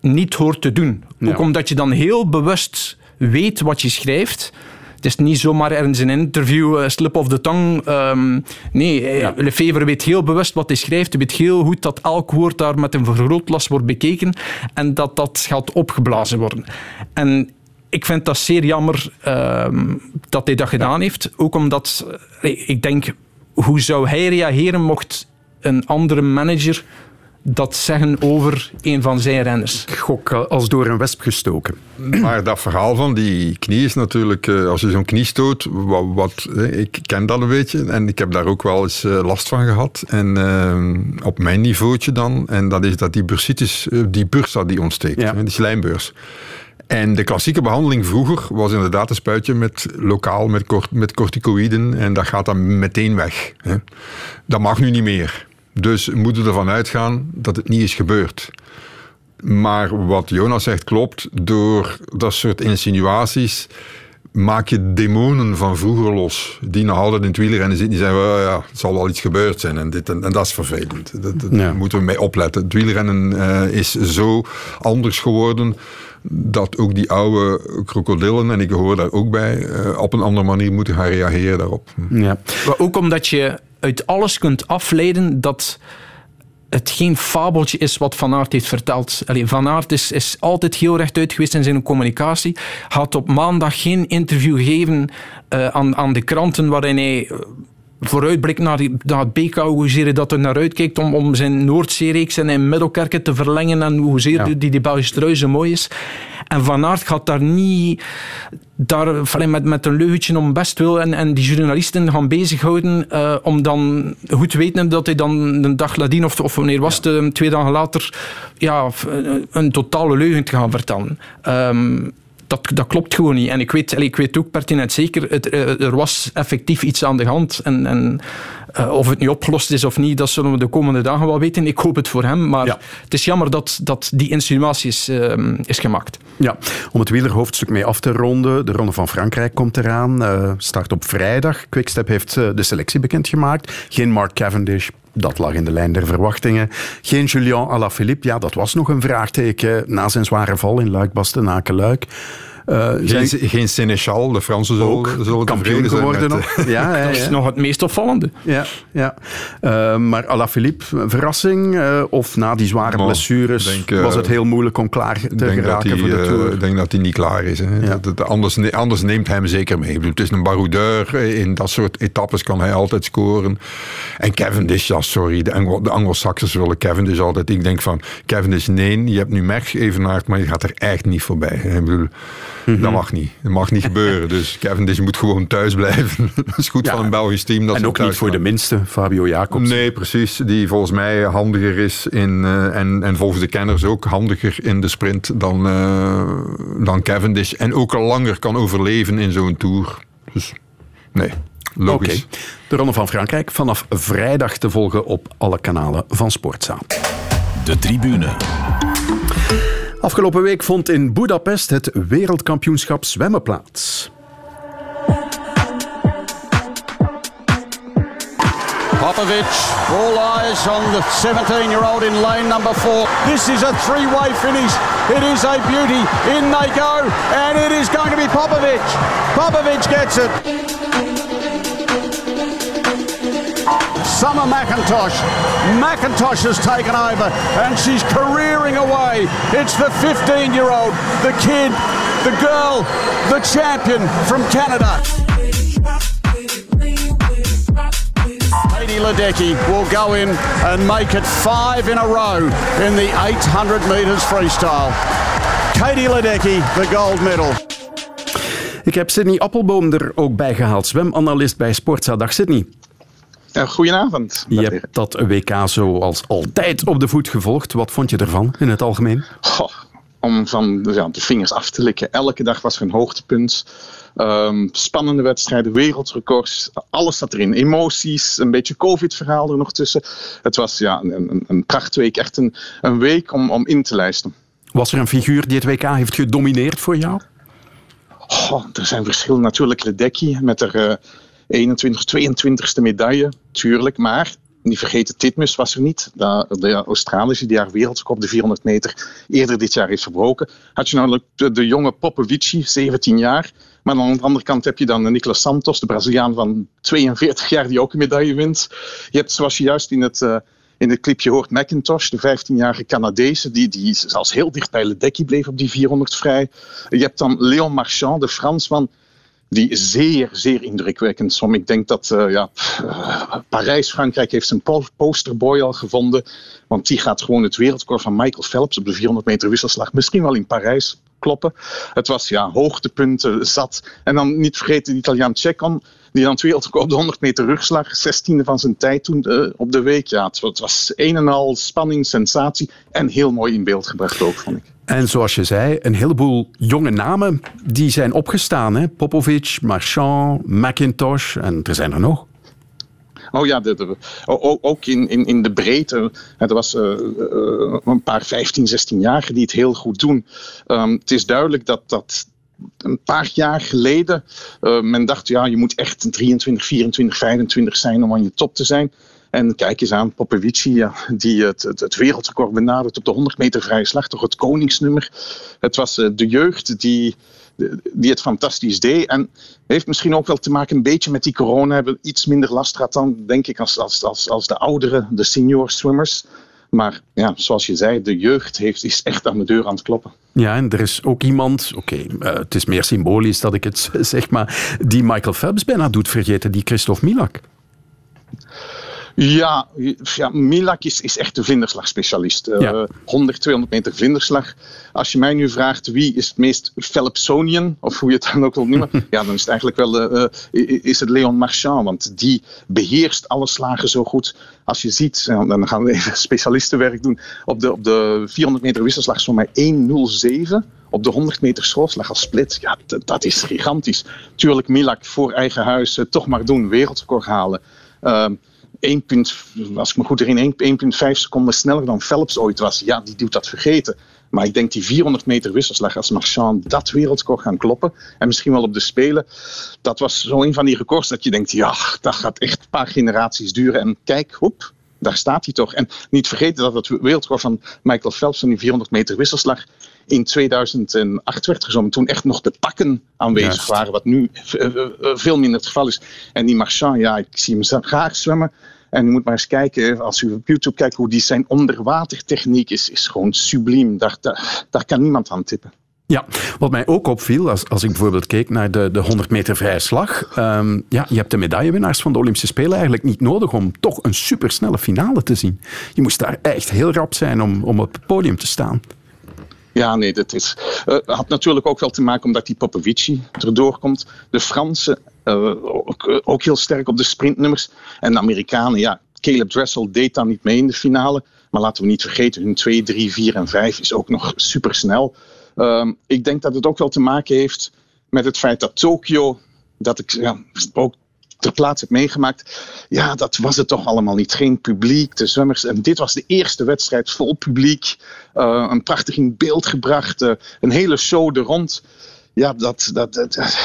niet hoort te doen. Ja. Ook omdat je dan heel bewust weet wat je schrijft. Het is niet zomaar ergens in een interview eh, slip of the tongue. Ehm, nee, eh, Ja. Lefevre weet heel bewust wat hij schrijft. Hij weet heel goed dat elk woord daar met een vergrootglas wordt bekeken en dat dat gaat opgeblazen worden. En ik vind dat zeer jammer ehm, dat hij dat gedaan heeft. Ook omdat, ik denk, hoe zou hij reageren mocht een andere manager dat zeggen over een van zijn renners? Gok als door een wesp gestoken. Maar dat verhaal van die knie is natuurlijk, eh, als je zo'n knie stoot, wat, wat, ik ken dat een beetje en ik heb daar ook wel eens eh, last van gehad. En eh, op mijn niveautje dan, en dat is dat die bursitis, eh, die bursa die ontsteekt, Ja. die slijmbeurs. En de klassieke behandeling vroeger was inderdaad een spuitje met lokaal met corticoïden en dat gaat dan meteen weg. Hè. Dat mag nu niet meer. Dus we moeten ervan uitgaan dat het niet is gebeurd. Maar wat Jonas zegt klopt. Door dat soort insinuaties maak je demonen van vroeger los. Die nog altijd in het wielrennen zitten. Die zeggen, well, ja, het zal wel iets gebeurd zijn. En, dit en, en dat is vervelend. Dat, dat Ja. moeten we mee opletten. Het wielrennen eh, is zo anders geworden dat ook die oude krokodillen, en ik hoor daar ook bij, eh, op een andere manier moeten gaan reageren daarop. Ja. Maar ook omdat je uit alles kunt afleiden dat het geen fabeltje is wat Van Aert heeft verteld. Allee, Van Aert is, is altijd heel rechtuit geweest in zijn communicatie. Had op maandag geen interview gegeven eh, aan, aan de kranten waarin hij vooruitblikt naar, die, naar het BK, hoezeer hij dat er naar uitkijkt om, om zijn Noordzeereeks en in Middelkerken te verlengen en hoezeer Ja. die, die Belgische trui zo mooi is. En Van Aert gaat daar niet daar, met, met een leugentje om best wil en, en die journalisten gaan bezighouden eh, om dan goed te weten dat hij dan een dag nadien of, of wanneer was het, eh, twee dagen later ja, een totale leugen te gaan vertellen. Ehm, dat, dat klopt gewoon niet. En ik weet, ik weet ook pertinent zeker, het, eh, er was effectief iets aan de hand. En, en eh, of het nu opgelost is of niet, dat zullen we de komende dagen wel weten. Ik hoop het voor hem, maar Ja. het is jammer dat, dat die insinuatie is, ehm, is gemaakt. Ja, om het wielerhoofdstuk mee af te ronden. De Ronde van Frankrijk komt eraan. eh, start op vrijdag. Quickstep heeft de selectie bekendgemaakt. Geen Mark Cavendish. Dat lag in de lijn der verwachtingen. Geen Julien Alaphilippe. Ja, dat was nog een vraagteken na zijn zware val in Luik-Bastenaken-Luik. Zijn Geen, geen Seneschal, de Fransen zullen, ook zullen kampioen zijn geworden met, nog. Ja, ja, Dat is nog het meest opvallende. ja, ja. Eh, maar Alaphilippe, verrassing? eh, of na die zware blessures denk, eh, was het heel moeilijk om klaar te geraken hij, voor de eh, Tour? ik denk dat hij niet klaar is. Hè. Ja. Dat, dat- anders, anders neemt hij hem zeker mee. Ik bedoel, het is een baroudeur. In dat soort etappes kan hij altijd scoren. En Cavendish, ja, sorry. De, Anglo, de Anglo-Saxers willen Cavendish altijd. Ik denk van, Cavendish, nee. Je hebt nu Merckx evenaard, maar je gaat er echt niet voorbij. hè. Ik bedoel, Dat mag niet. Dat mag niet gebeuren. Dus Cavendish moet gewoon thuis blijven. dat is goed Ja. van een Belgisch team. Dat En ook niet voor de minste, Fabio Jacobs. Nee, precies. Die volgens mij handiger is in, eh, en, en volgens de kenners ook handiger in de sprint dan, eh, dan Cavendish. En ook al langer kan overleven in zo'n tour. Dus nee, logisch. De Ronde van Frankrijk vanaf vrijdag te volgen op alle kanalen van Sportza. De tribune. Afgelopen week vond in Budapest het wereldkampioenschap zwemmen plaats. Popovic, all eyes on the 17-year-old in lane number four. This is a three-way finish. It is a beauty. In they go, and it is going to be Popovic. Popovic gets it. Summer McIntosh. McIntosh has taken over, and she's careering away. It's the 15-year-old, the kid, the girl, the champion from Canada. Katie Ledecky will go in and make it five in a row in the 800 metres freestyle. Katie Ledecky, the gold medal. Ik heb Sydney Appelboom er ook bij gehaald, zwemanalist bij Sportza. Dag Sydney. Goedenavond. Je hebt dat WK zoals altijd op de voet gevolgd. Wat vond je ervan in het algemeen? Goh, om van ja, de vingers af te likken. Elke dag was er een hoogtepunt. Ehm, spannende wedstrijden, wereldrecords, alles zat erin. Emoties, een beetje COVID-verhaal er nog tussen. Het was ja, een, een, een prachtweek, echt een, een week om, om in te lijsten. Was er een figuur die het WK heeft gedomineerd voor jou? Er zijn verschillen. Natuurlijk Ledecky met haar eh, 21, 22e medaille, tuurlijk. Maar niet vergeten, Titmus was er niet. De, de Australische die haar wereldrecord de 400 meter eerder dit jaar heeft verbroken. Had je namelijk de, de jonge Popovici, 17 jaar. Maar aan de andere kant heb je dan Nicolas Santos, de Braziliaan van 42 jaar, die ook een medaille wint. Je hebt, zoals je juist in het, eh, in het clipje hoort, McIntosh, de 15-jarige Canadese, die, die zelfs heel dicht bij Ledecky bleef op die 400 vrij. Je hebt dan Léon Marchand, de Fransman, die zeer, zeer indrukwekkend is. Ik denk dat eh, ja, uh, Parijs-Frankrijk heeft zijn po posterboy al gevonden. Want die gaat gewoon het wereldrecord van Michael Phelps op de 400 meter wisselslag misschien wel in Parijs kloppen. Het was ja, hoogtepunten zat. En dan niet vergeten de Italiaan Cecon, die dan het wereldrecord op de 100 meter rugslag, 16e van zijn tijd toen uh, op de week. Ja, het, het was een en al spanning, sensatie en heel mooi in beeld gebracht ook, vond ik. En zoals je zei, een heleboel jonge namen die zijn opgestaan. Hè? Popovic, Marchand, McIntosh en er zijn er nog. Oh ja, de, ook in, in, in de breedte. Er was uh, uh, een paar 15, 16-jarigen die het heel goed doen. Um, het is duidelijk dat dat een paar jaar geleden uh, men dacht, ja, je moet echt 23, 24, 25 zijn om aan je top te zijn. En kijk eens aan, Popovici, die het, het, wereldrecord benadert op de 100 meter vrije slag, toch het koningsnummer. Het was uh, de jeugd die, die het fantastisch deed. En heeft misschien ook wel te maken een beetje met die corona. Hebben iets minder last gehad dan, denk ik, als, als, als, als de oudere, de senior swimmers. Maar ja, zoals je zei, de jeugd heeft, is echt aan de deur aan het kloppen. Ja, en er is ook iemand, oké, uh, het is meer symbolisch dat ik het zeg, maar die Michael Phelps bijna doet vergeten, die Christophe Milak. Ja, ja Milak is, is echt de vinderslagspecialist. Uh, ja. 100, 200 meter vinderslag. Als je mij nu vraagt wie is het meest Phelpsonian, of hoe je het dan ook wilt noemen, ja, dan is het eigenlijk wel uh, is het Leon Marchand. Want die beheerst alle slagen zo goed. Als je ziet, dan gaan we even specialistenwerk doen, op de, op de 400 meter wisselslag is voor mij 1.07 op de 100 meter schoolslag als split. Ja, dat is gigantisch. Tuurlijk, Milak voor eigen huis uh, toch maar doen, wereldrecord halen. Uh, 1, als ik me goed herinner, 1,5 seconden sneller dan Phelps ooit was. Ja, die doet dat vergeten. Maar ik denk die 400 meter wisselslag als Marchand dat wereldrecord gaan kloppen. En misschien wel op de Spelen. Dat was zo een van die records dat je denkt, ja, dat gaat echt een paar generaties duren. En kijk, hoep, daar staat hij toch. En niet vergeten dat het wereldrecord van Michael Phelps van die 400 meter wisselslag in 2008 werd gezongen. Toen echt nog de pakken aanwezig Juist. waren, wat nu veel minder het geval is. En die Marchand, ja, ik zie hem graag zwemmen. En u moet maar eens kijken, als u op YouTube kijkt, hoe die zijn onderwatertechniek is, is gewoon subliem. Daar, daar, daar kan niemand aan tippen. Ja, wat mij ook opviel, als, als ik bijvoorbeeld keek naar de, de 100 meter vrije slag. Um, ja, je hebt de medaillewinnaars van de Olympische Spelen eigenlijk niet nodig om toch een supersnelle finale te zien. Je moest daar echt heel rap zijn om, om op het podium te staan. Ja, nee, dat is, uh, had natuurlijk ook wel te maken omdat die Popovici erdoor komt. De Fransen uh, ook, ook, heel sterk op de sprintnummers. En de Amerikanen, ja, Caleb Dressel deed dan niet mee in de finale. Maar laten we niet vergeten, hun 2, 3, 4 en 5 is ook nog supersnel. Um, ik denk dat het ook wel te maken heeft met het feit dat Tokio, dat ik ja, ook ter plaatse heb meegemaakt. Ja, dat was het toch allemaal niet. Geen publiek, de zwemmers. En dit was de eerste wedstrijd vol publiek. Uh, een prachtig in beeld gebracht. Uh, een hele show er rond. Ja, dat, dat, dat,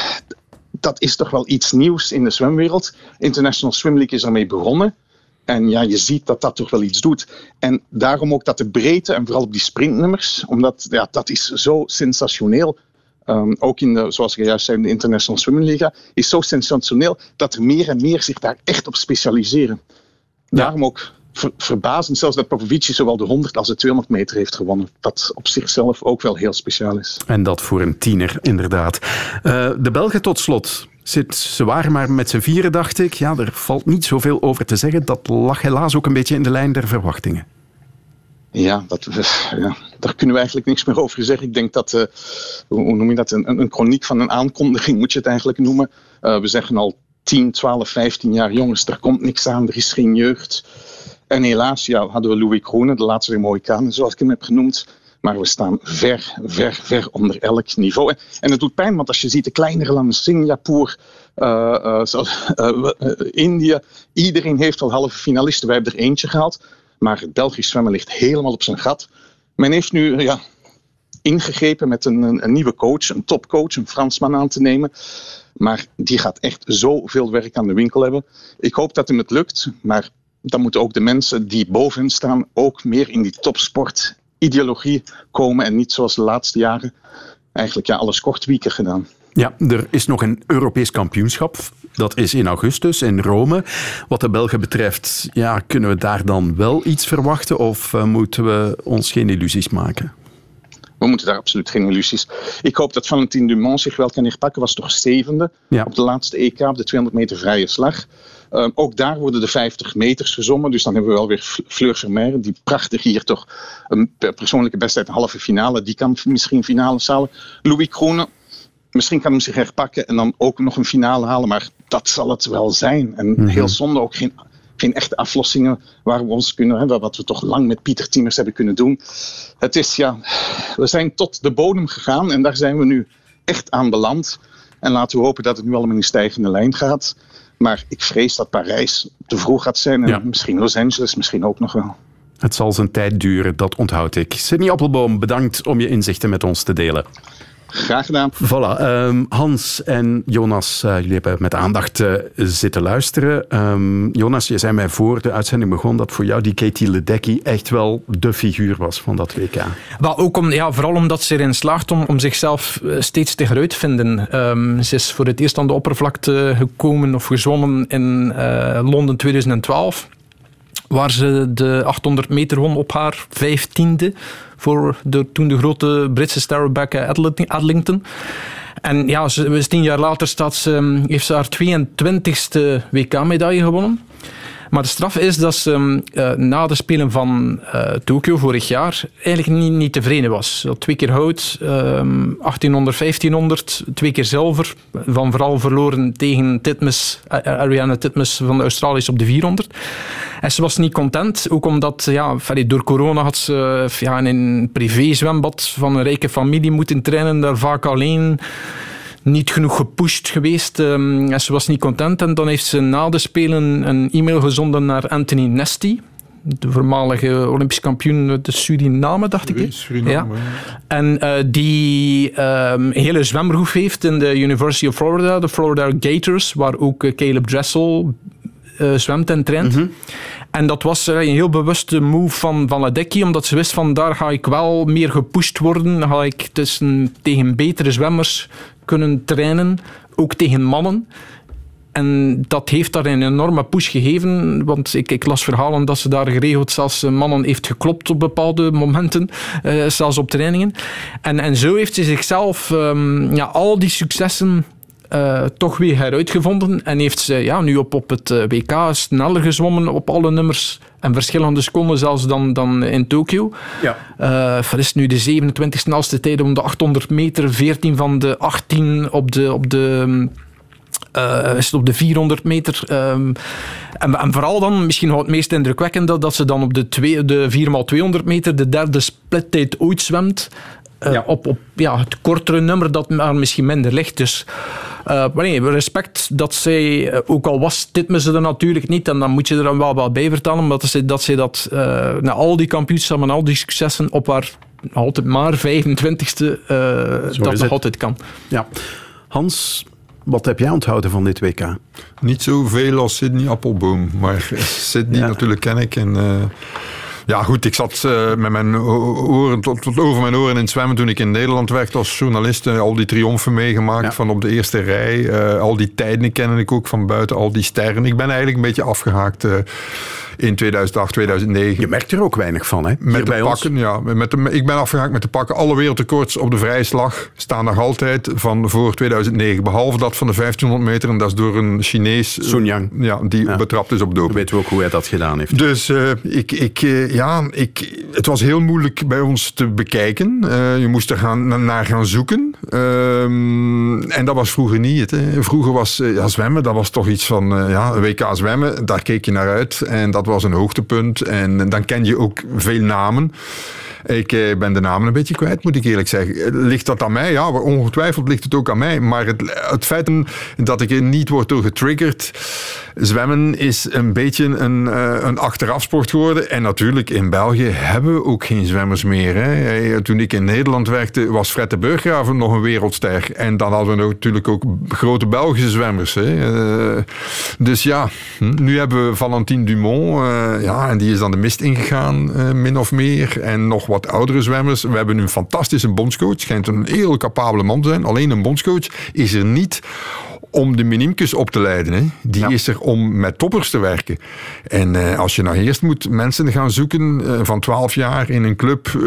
dat is toch wel iets nieuws in de zwemwereld. International Swim League is ermee begonnen. En ja, je ziet dat dat toch wel iets doet. En daarom ook dat de breedte, en vooral op die sprintnummers, omdat ja, dat is zo sensationeel. Um, ook in de, zoals ik juist zei, in de International Swimming Liga, is zo sensationeel dat er meer en meer zich daar echt op specialiseren. Daarom ook ver, verbazend zelfs dat Popovici zowel de 100 als de 200 meter heeft gewonnen. Wat op zichzelf ook wel heel speciaal is. En dat voor een tiener, inderdaad. Uh, de Belgen tot slot. Zit, ze waren maar met z'n vieren, dacht ik. Ja, er valt niet zoveel over te zeggen. Dat lag helaas ook een beetje in de lijn der verwachtingen. Ja, dat, ja, daar kunnen we eigenlijk niks meer over zeggen. Ik denk dat, uh, hoe noem je dat, een, een chroniek van een aankondiging moet je het eigenlijk noemen. Uh, we zeggen al 10, 12, 15 jaar jongens, er komt niks aan, er is geen jeugd. En helaas ja, hadden we Louis Kroenen, de laatste Mohikanen, zoals ik hem heb genoemd. Maar we staan ver, ver, ver onder elk niveau. En het doet pijn, want als je ziet de kleinere landen, Singapore, uh, India, iedereen heeft al halve finalisten. Wij hebben er eentje gehaald. Maar het Belgisch zwemmen ligt helemaal op zijn gat. Men heeft nu ja, ingegrepen met een, een, nieuwe coach, een topcoach, een Fransman aan te nemen. Maar die gaat echt zoveel werk aan de winkel hebben. Ik hoop dat hem het lukt, maar dan moeten ook de mensen die boven staan ook meer in die topsport ideologie komen en niet zoals de laatste jaren eigenlijk ja, alles kortwieken gedaan. Ja, er is nog een Europees kampioenschap. Dat is in augustus in Rome. Wat de Belgen betreft, ja, kunnen we daar dan wel iets verwachten of uh, moeten we ons geen illusies maken? We moeten daar absoluut geen illusies. Ik hoop dat Valentin Dumont zich wel kan herpakken. Was toch zevende ja. op de laatste EK op de 200 meter vrije slag. Um, ook daar worden de 50 meters gezommen. Dus dan hebben we wel weer Fleur Vermeer, die prachtig hier toch een persoonlijke een halve finale. Die kan misschien finale halen. Louis Kroenen, misschien kan hem zich herpakken en dan ook nog een finale halen. Maar dat zal het wel zijn. En mm -hmm. heel zonde ook geen, geen echte aflossingen waar we ons kunnen, hè, wat we toch lang met Pieter Tiemers hebben kunnen doen. Het is ja, we zijn tot de bodem gegaan en daar zijn we nu echt aan beland. En laten we hopen dat het nu allemaal in stijgende lijn gaat. Maar ik vrees dat Parijs te vroeg gaat zijn. En ja. misschien Los Angeles, misschien ook nog wel. Het zal zijn tijd duren, dat onthoud ik. Sydney Appelboom, bedankt om je inzichten met ons te delen. Graag gedaan. Voilà. Um, Hans en Jonas, uh, jullie hebben met aandacht uh, zitten luisteren. Um, Jonas, je zei mij voor de uitzending begon dat voor jou die Katie Ledecky echt wel de figuur was van dat WK. Wel, ook om, ja, vooral omdat ze erin slaagt om, om zichzelf steeds te heruitvinden. Um, ze is voor het eerst aan de oppervlakte gekomen of gezwommen in uh, Londen 2012 waar ze de 800 meter won op haar vijftiende voor de, toen de grote Britse ster Adlington. En ja, ze, tien jaar later staat ze, heeft ze haar 22e WK-medaille gewonnen. Maar de straf is dat ze uh, na de Spelen van uh, Tokio vorig jaar eigenlijk niet, niet tevreden was. Twee keer hout, um, 1800, 1500, twee keer zilver. Van vooral verloren tegen Titmus, Ariana Titmus van de Australiërs op de 400. En ze was niet content, ook omdat ja, door corona had ze ja, in een privé-zwembad van een rijke familie moeten trainen, daar vaak alleen niet genoeg gepusht geweest. Um, en ze was niet content. En dan heeft ze na de Spelen een e-mail gezonden naar Anthony Nesty. De voormalige Olympisch kampioen de Suriname, dacht ik. Suriname, ja. En uh, die um, een hele zwemgroef heeft in de University of Florida, de Florida Gators, waar ook uh, Caleb Dressel uh, zwemt en traint. Mm -hmm. En dat was een heel bewuste move van, van Ledecky, omdat ze wist van daar ga ik wel meer gepusht worden. Dan ga ik tussen, tegen betere zwemmers kunnen trainen, ook tegen mannen. En dat heeft daar een enorme push gegeven, want ik, ik, las verhalen dat ze daar geregeld zelfs mannen heeft geklopt op bepaalde momenten, uh, zelfs op trainingen. En, en zo heeft ze zichzelf um, ja, al die successen eh, toch weer heruitgevonden en heeft ze ja, nu op, op het eh, WK sneller gezwommen op alle nummers en verschillende seconden zelfs dan, dan in Tokio. Ja. Uh, is nu de 27 snelste tijden om de 800 meter, 14 van de 18 op de, op de uh, is het op de 400 meter. Um, en, en, vooral dan, misschien nog het meest indrukwekkende, dat ze dan op de, twee, de 4x200 meter de derde splittijd ooit zwemt. Uh, ja. Op, op ja, het kortere nummer dat maar misschien minder ligt. Dus uh, maar nee, respect dat zij, ook al was dit me ze er natuurlijk niet, en dan moet je er dan wel wat bij vertellen, omdat ze dat, ze dat na al die kampioenschappen en al die successen op haar altijd maar 25ste, dat nog altijd kan. Ja. Hans, wat heb jij onthouden van dit WK? Niet zoveel als Sydney Appelboom. Maar Sydney ja. natuurlijk ken ik. En, uh, ja, goed, ik zat uh, met mijn oren tot, tot, over mijn oren in het zwemmen toen ik in Nederland werkte als journalist. Uh, al die triomfen meegemaakt ja. van op de eerste rij. al die tijden ken ik ook van buiten, al die sterren. Ik ben eigenlijk een beetje afgehaakt in 2008, 2009. Je merkt er ook weinig van, hè? Met de pakken, ons. ja. Met de, ik ben afgehaakt met de pakken. Alle wereldrecords op de vrije slag staan nog altijd van voor 2009. Behalve dat van de 1500 meter. En dat is door een Chinees. Sun Yang. Ja, die ja. betrapt is op doping. Weten we ook hoe hij dat gedaan heeft. Dus uh, ik, ik, uh, ja, ik, het was heel moeilijk bij ons te bekijken. Uh, je moest er gaan, naar gaan zoeken. Ehm, en dat was vroeger niet. Hè. Vroeger was ja, zwemmen, dat was toch iets van ja, een WK zwemmen. Daar keek je naar uit. En dat was een hoogtepunt. En dan ken je ook veel namen. Ik eh, ben de namen een beetje kwijt, moet ik eerlijk zeggen. Ligt dat aan mij? Ja, ongetwijfeld ligt het ook aan mij. Maar het, het feit dat ik er niet word door getriggerd. Zwemmen is een beetje een, uh, een achterafsport geworden. En natuurlijk, in België hebben we ook geen zwemmers meer. Hè. Toen ik in Nederland werkte, was Fred de Burggraven nog een wereldster. En dan hadden we natuurlijk ook grote Belgische zwemmers. Hè. Dus ja, hm, nu hebben we Valentine Dumont. Ja, en die is dan de mist ingegaan, min of meer. En nog wat oudere zwemmers. We hebben een fantastische bondscoach. Schijnt een heel capabele man te zijn. Alleen een bondscoach is er niet om de minimkus op te leiden. Hè. Die ja. is er om met toppers te werken. En uh, als je nou eerst moet mensen gaan zoeken uh, van 12 jaar in een club uh,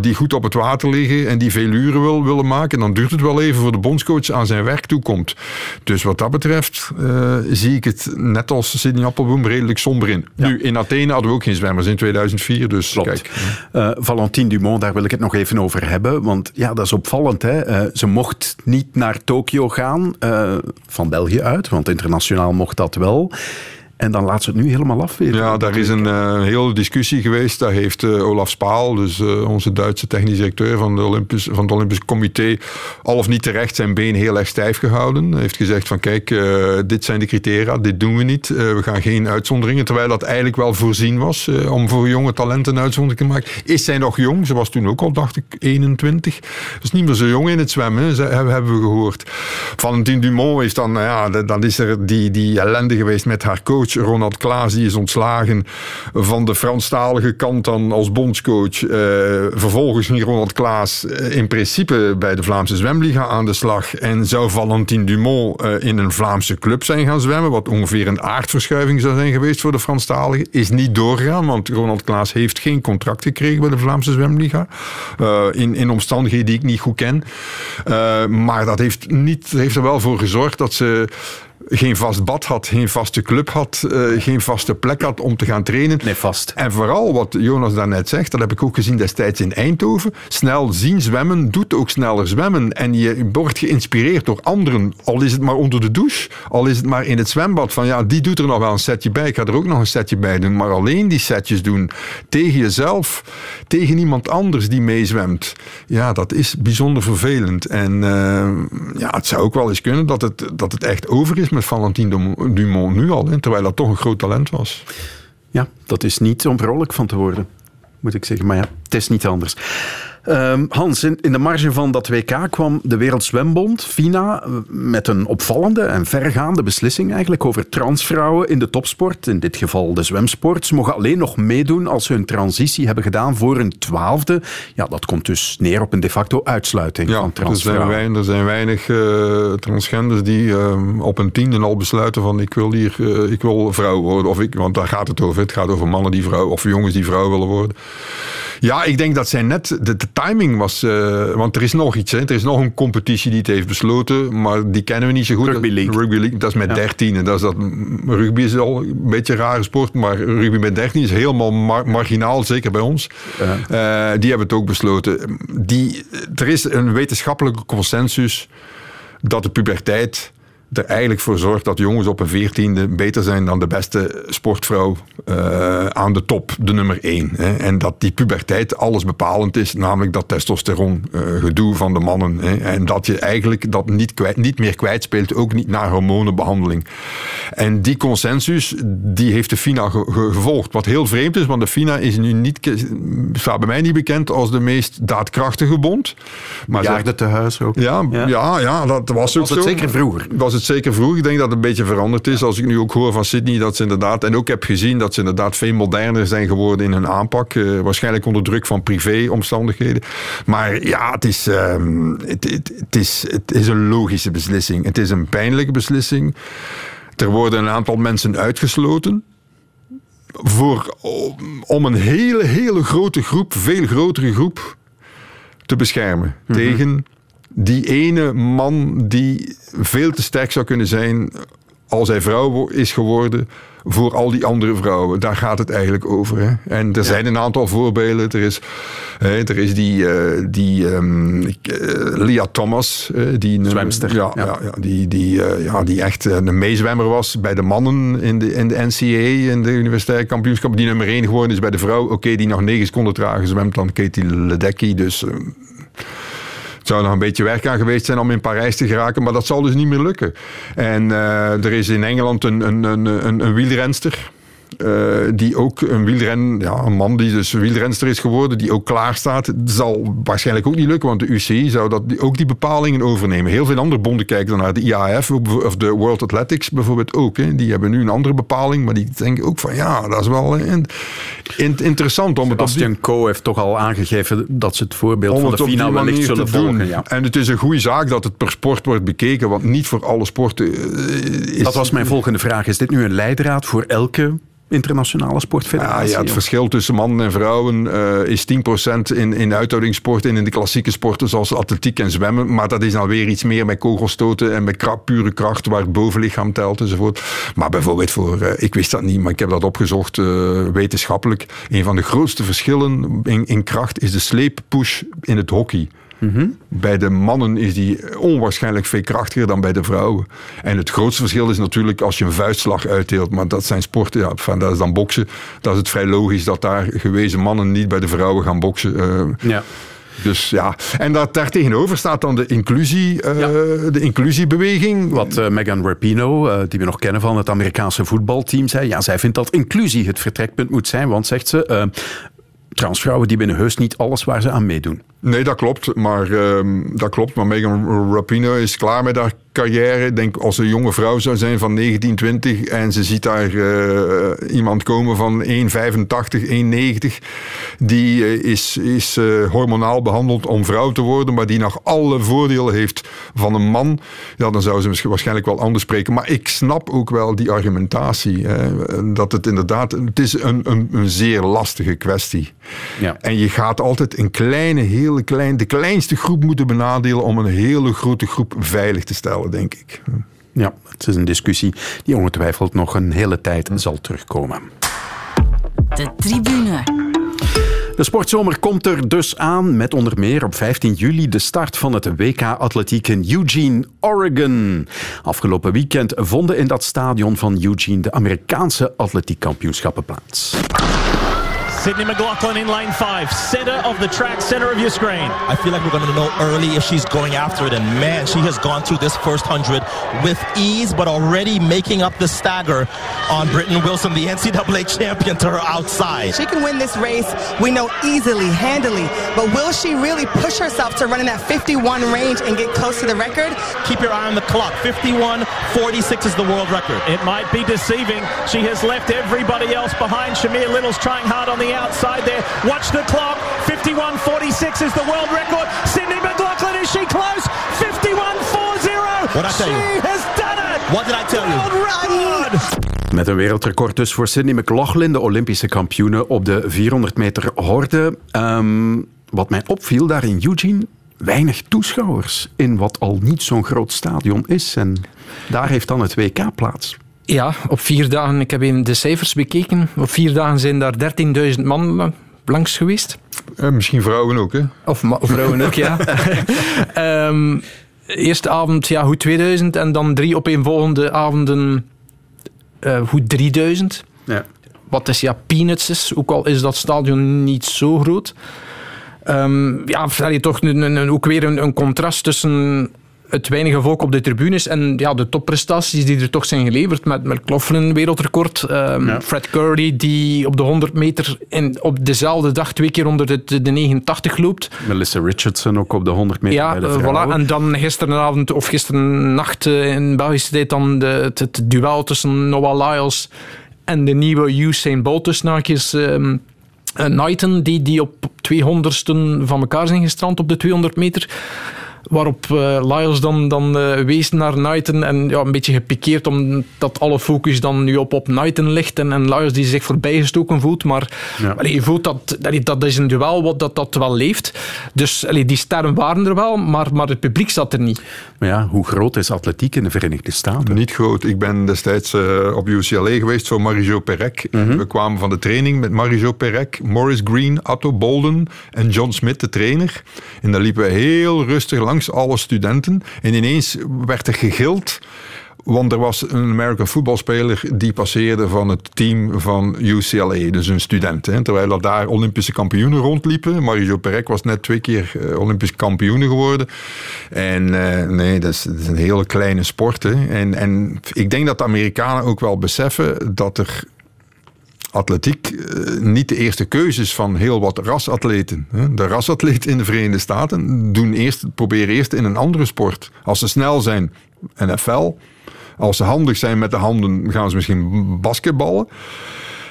die goed op het water liggen en die veel uren wil, willen maken, dan duurt het wel even voor de bondscoach aan zijn werk toekomt. Dus wat dat betreft zie ik het net als Sidney Appelboom redelijk somber in. Ja. Nu, in Athene hadden we ook geen zwemmers in 2004, dus Klopt. kijk. Valentine Dumont, daar wil ik het nog even over hebben, want ja, dat is opvallend. Hè? ze mocht niet naar Tokio gaan van België uit, want internationaal mocht dat wel. En dan laat ze het nu helemaal af. Ja, daar is een uh, hele discussie geweest. Daar heeft uh, Olaf Spaal, dus uh, onze Duitse technisch directeur van, de Olympisch, van het Olympisch Comité, al of niet terecht zijn been heel erg stijf gehouden. Hij heeft gezegd van kijk, dit zijn de criteria, dit doen we niet. we gaan geen uitzonderingen. Terwijl dat eigenlijk wel voorzien was om voor jonge talenten een uitzondering te maken. Is zij nog jong? Ze was toen ook al, dacht ik, 21. Dus niet meer zo jong in het zwemmen, hebben we gehoord. Valentine Dumont is dan, ja, dan is er die, die ellende geweest met haar coach. Ronald Klaas die is ontslagen van de Franstalige kant dan als bondscoach. Uh, vervolgens ging Ronald Klaas in principe bij de Vlaamse Zwemliga aan de slag en zou Valentin Dumont uh, in een Vlaamse club zijn gaan zwemmen, wat ongeveer een aardverschuiving zou zijn geweest voor de Franstaligen. Is niet doorgegaan, want Ronald Klaas heeft geen contract gekregen bij de Vlaamse Zwemliga. In, in omstandigheden die ik niet goed ken. maar dat heeft, niet, heeft er wel voor gezorgd dat ze geen vast bad had, geen vaste club had, uh, geen vaste plek had om te gaan trainen. Nee, vast. En vooral wat Jonas daarnet zegt, dat heb ik ook gezien destijds in Eindhoven. Snel zien zwemmen doet ook sneller zwemmen. En je wordt geïnspireerd door anderen. Al is het maar onder de douche, al is het maar in het zwembad. Van ja, die doet er nog wel een setje bij. Ik ga er ook nog een setje bij doen. Maar alleen die setjes doen tegen jezelf, tegen iemand anders die meezwemt. Ja, dat is bijzonder vervelend. En uh, ja, het zou ook wel eens kunnen dat het, dat het echt over is met Valentine Dumont nu al, terwijl dat toch een groot talent was. Ja, dat is niet om vrolijk van te worden, moet ik zeggen. Maar ja, het is niet anders. Um, Hans, in, in, de marge van dat WK kwam de Wereldzwembond, FINA, met een opvallende en vergaande beslissing eigenlijk over transvrouwen in de topsport, in dit geval de zwemsport. Ze mogen alleen nog meedoen als ze hun transitie hebben gedaan voor een twaalfde. Ja, dat komt dus neer op een de facto uitsluiting ja, van transvrouwen. Er zijn, er zijn weinig uh, transgenders die uh, op een tiende al besluiten van ik wil hier, uh, ik wil vrouw worden. Of ik, want daar gaat het over. Het gaat over mannen die vrouw, of jongens die vrouw willen worden. Ja, ik denk dat zij net... De, de timing was... eh, want er is nog iets. Hè. Er is nog een competitie die het heeft besloten. Maar die kennen we niet zo goed. Rugby League. Rugby League, dat is met 13. En dat is dat, rugby is al een beetje een rare sport. Maar rugby met 13 is helemaal mar- marginaal. Zeker bij ons. Eh, die hebben het ook besloten. Die, er is een wetenschappelijke consensus dat de puberteit er eigenlijk voor zorgt dat jongens op een veertiende beter zijn dan de beste sportvrouw eh, aan de top, de nummer één. Hè. En dat die puberteit alles bepalend is, namelijk dat testosteron eh, gedoe van de mannen. Hè. En dat je eigenlijk dat niet, kwijt, niet meer kwijtspeelt, ook niet na hormonenbehandeling. En die consensus, die heeft de FINA ge- ge- gevolgd. Wat heel vreemd is, want de FINA is nu niet, staat bij mij niet bekend als de meest daadkrachtige bond. Maar te huis ook. ja, ja. ja, dat was ook Was het zo. zeker vroeger? Was het zeker vroeger. Ik denk dat het een beetje veranderd is. Als ik nu ook hoor van Sydney dat ze inderdaad... En ook heb gezien dat ze inderdaad veel moderner zijn geworden in hun aanpak. eh, waarschijnlijk onder druk van privéomstandigheden. Maar ja, het is, ehm, het, het, het is, het is een logische beslissing. Het is een pijnlijke beslissing. Er worden een aantal mensen uitgesloten voor, om- om een hele, hele grote groep, veel grotere groep, te beschermen. Tegen die ene man die veel te sterk zou kunnen zijn als hij vrouw is geworden voor al die andere vrouwen. Daar gaat het eigenlijk over. Hè? En er zijn een aantal voorbeelden. Er is, hè, er is die, eh, die ehm, ik, eh, Leah Thomas. die Zwemster, Ja, ja. ja. Die, die, eh, ja, die echt een meezwemmer was bij de mannen in de, in de NCAA, in de universitaire kampioenschap. Die nummer één geworden is bij de vrouw. Oké, die nog negen seconden trager zwemt dan Katie Ledecky. Dus... zou nog een beetje werk aan geweest zijn om in Parijs te geraken, maar dat zal dus niet meer lukken. En eh, er is in Engeland een, een, een, een wielrenster. Eh, die ook een wielren, ja, een man die dus wielrenster is geworden, die ook klaar staat. Zal waarschijnlijk ook niet lukken, want de UCI zou dat, die- ook die bepalingen overnemen. Heel veel andere bonden kijken dan naar de IAF of de World Athletics bijvoorbeeld ook. Hè. Die hebben nu een andere bepaling, maar die denken ook van ja, dat is wel in- in- interessant om het die Coe heeft toch al aangegeven dat ze het voorbeeld van de finale wellicht zullen te doen. volgen. Ja. En het is een goede zaak dat het per sport wordt bekeken, want niet voor alle sporten eh, is... Dat was mijn volgende vraag. Is dit nu een leidraad voor elke internationale Ja, sportfederatie? ja, het verschil tussen mannen en vrouwen eh, is 10% in, in uithoudingssporten en in de klassieke sporten zoals atletiek en zwemmen. Maar dat is dan weer iets meer met kogelstoten en met kra- pure kracht waar het bovenlichaam telt enzovoort. Maar bijvoorbeeld voor, eh, ik wist dat niet, maar ik heb dat opgezocht eh, wetenschappelijk. Een van de grootste verschillen in, in kracht is de sleeppush in het hockey. Bij de mannen is die onwaarschijnlijk veel krachtiger dan bij de vrouwen. En het grootste verschil is natuurlijk als je een vuistslag uitdeelt. Maar dat zijn sporten, ja, enfin, dat is dan boksen. Dat is het vrij logisch dat daar gewezen mannen niet bij de vrouwen gaan boksen. eh. Ja. Dus ja, en dat, daartegenover staat dan de, inclusie, eh, de inclusiebeweging. Wat eh, Megan Rapinoe, eh, die we nog kennen van het Amerikaanse voetbalteam, zei. Ja, zij vindt dat inclusie het vertrekpunt moet zijn. Want, zegt ze, transvrouwen die winnen heus niet alles waar ze aan meedoen. Nee, dat klopt. Maar, ehm, dat klopt. maar Megan Rapinoe is klaar met haar carrière. Denk als een jonge vrouw zou zijn van 19, 20 en ze ziet daar eh, iemand komen van 1,85, 1,90. Die eh, is, is eh, hormonaal behandeld om vrouw te worden, maar die nog alle voordelen heeft van een man. Ja, dan zou ze misschien waarschijnlijk wel anders spreken. Maar ik snap ook wel die argumentatie. Hè, dat het inderdaad, het is een, een, een zeer lastige kwestie. Ja. En je gaat altijd een kleine, hele klein, de kleinste groep moeten benadelen om een hele grote groep veilig te stellen, denk ik. Ja, het is een discussie die ongetwijfeld nog een hele tijd zal terugkomen. De tribune. De sportzomer komt er dus aan met onder meer op 15 juli de start van het WK Atletiek in Eugene, Oregon. Afgelopen weekend vonden in dat stadion van Eugene de Amerikaanse atletiekkampioenschappen plaats. Sydney McLaughlin in lane five, center of the track, center of your screen. I feel like we're going to know early if she's going after it. And man, she has gone through this first 100 with ease, but already making up the stagger on Britton Wilson, the NCAA champion, to her outside. She can win this race, we know easily, handily. But will she really push herself to run in that 51 range and get close to the record? Keep your eye on the clock. 51 46 is the world record. It might be deceiving. She has left everybody else behind. Shamir Little's trying hard on the outside there. Watch the clock. 51.46 is the world record. Sydney McLaughlin, is she close? 51.40. What'd I tell she you? has done it. What did I tell you? Record. Met een wereldrecord dus voor Sydney McLaughlin, de Olympische kampioene op de 400 meter horde. Ehm, wat mij opviel daar in Eugene, weinig toeschouwers in wat al niet zo'n groot stadion is. En daar heeft dan het WK plaats. Ja, op vier dagen, ik heb even de cijfers bekeken, op vier dagen zijn daar 13.000 man langs geweest. Eh, misschien vrouwen ook, hè? Of, vrouwen ook, ja. Ehm, eerste avond ja, goed 2000 en dan drie opeenvolgende avonden eh goed 3000. Ja. Wat is ja peanuts is, ook al is dat stadion niet zo groot. Ehm, ja, toch een, een- ook weer een, een contrast tussen het weinige volk op de tribunes en ja, de topprestaties die er toch zijn geleverd. Met McLaughlin wereldrecord, ehm, Fred Curry die op de 100 meter in, op dezelfde dag twee keer onder de, de, de 89 loopt. Melissa Richardson ook op de 100 meter Ja, bij de eh, voilà. En dan gisteravond of gisternacht eh, in Belgische tijd dan de, het, het duel tussen Noah Lyles en de nieuwe Usain Bolt tussen haakjes, ehm, eh, Knighton, die, die op 200ste van elkaar zijn gestrand op de 200 meter. Waarop eh Lyles dan, dan eh, wees naar Knighton en ja, een beetje gepikeerd omdat alle focus dan nu op, op Knighton ligt en, en Lyles die zich voorbijgestoken voelt. Maar Ja. allee, je voelt dat, allee, dat is een duel wat dat, dat wel leeft. Dus allee, die sterren waren er wel, maar, maar het publiek zat er niet. Maar ja, hoe groot is atletiek in de Verenigde Staten? Niet groot. Ik ben destijds eh, op UCLA geweest voor Marijo Perec. We kwamen van de training met Marijo Perec, Morris Green, Atto Bolden en John Smith, de trainer. En daar liepen we heel rustig langs alle studenten. En ineens werd er gegild. Want er was een American voetbalspeler die passeerde van het team van UCLA, dus een student. Hè, terwijl er daar Olympische kampioenen rondliepen. Marijo Perec was net twee keer eh, Olympisch kampioene geworden. En eh, nee, dat is, een hele kleine sport. En, en ik denk dat de Amerikanen ook wel beseffen dat er atletiek eh, niet de eerste keuze is van heel wat rasatleten. De rasatleten in de Verenigde Staten doen eerst, proberen eerst in een andere sport. Als ze snel zijn, NFL. Als ze handig zijn met de handen, gaan ze misschien basketballen.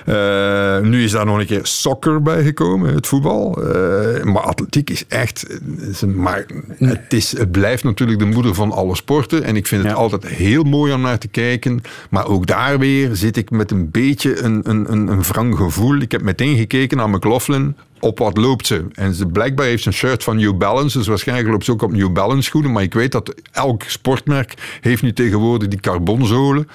Eh, nu is daar nog een keer soccer bij gekomen, het voetbal. Eh, maar atletiek is echt. is een- maar het, is, het blijft natuurlijk de moeder van alle sporten. En ik vind het altijd heel mooi om naar te kijken. Maar ook daar weer zit ik met een beetje een, een, een, een wrang gevoel. Ik heb meteen gekeken naar McLaughlin. Op wat loopt ze? En ze blijkbaar heeft ze een shirt van New Balance. Dus waarschijnlijk loopt ze ook op New Balance schoenen. Maar ik weet dat elk sportmerk heeft nu tegenwoordig die carbonzolen.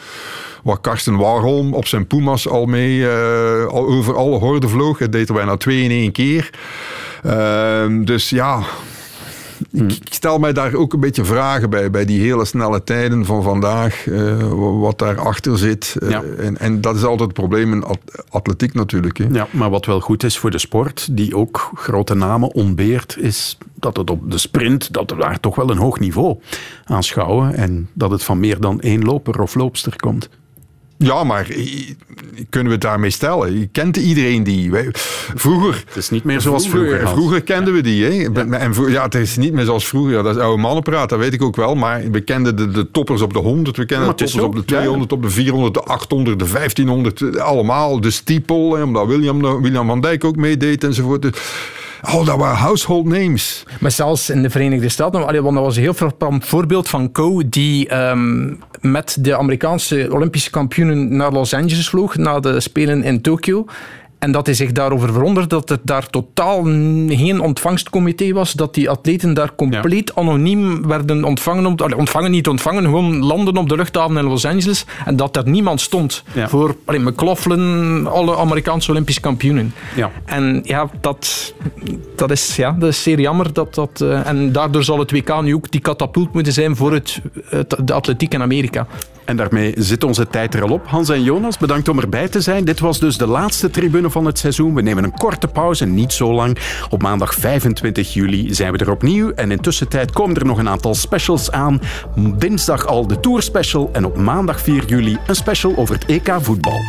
Waar Karsten Warholm op zijn Puma's al mee eh, over alle horden vloog. Het deed er bijna twee in één keer. Ehm, dus ja, ik, ik stel mij daar ook een beetje vragen bij. Bij die hele snelle tijden van vandaag. wa- wat daarachter zit. Eh, en, en dat is altijd het probleem in at- atletiek natuurlijk. Hè. Ja, maar wat wel goed is voor de sport, die ook grote namen ontbeert, is dat het op de sprint, dat we daar toch wel een hoog niveau aanschouwen. En dat het van meer dan één loper of loopster komt. Ja, maar kunnen we het daarmee stellen? Je kent iedereen die. Wij- Vroeger. Het is niet meer zoals vroeger. Vroeger kenden we die. Hè? En ja, het is niet meer zoals vroeger. Dat is oude mannenpraat, dat weet ik ook wel. Maar we kenden de, de toppers op de 100, we kennen Maar de toppers op de zo, ja. 200, op de 400, de 800, de 1500. eh, Allemaal. De steeple, hè, omdat William, William van Dijk ook meedeed enzovoort. Oh, dat waren household names. Maar zelfs in de Verenigde Staten, want was een heel frappant voorbeeld van Co, die ehm, met de Amerikaanse Olympische kampioenen naar Los Angeles vloog, na de Spelen in Tokio. En dat hij zich daarover verwonderde dat er daar totaal geen ontvangstcomité was, dat die atleten daar compleet anoniem werden ontvangen. Allee, ontvangen, niet ontvangen, gewoon landen op de luchthaven in Los Angeles. En dat er niemand stond Ja. voor allee, McLaughlin, alle Amerikaanse Olympische kampioenen. Ja. En ja, dat, dat, is, ja, dat is zeer jammer. Dat, dat, eh, en daardoor zal het WK nu ook die katapult moeten zijn voor het, het- de atletiek in Amerika. En daarmee zit onze tijd er al op. Hans en Jonas, bedankt om erbij te zijn. Dit was dus de laatste tribune van het seizoen. We nemen een korte pauze, niet zo lang. Op maandag 25 juli zijn we er opnieuw. En intussen komen er nog een aantal specials aan. Dinsdag al de Tour Special en op maandag 4 juli een special over het EK voetbal.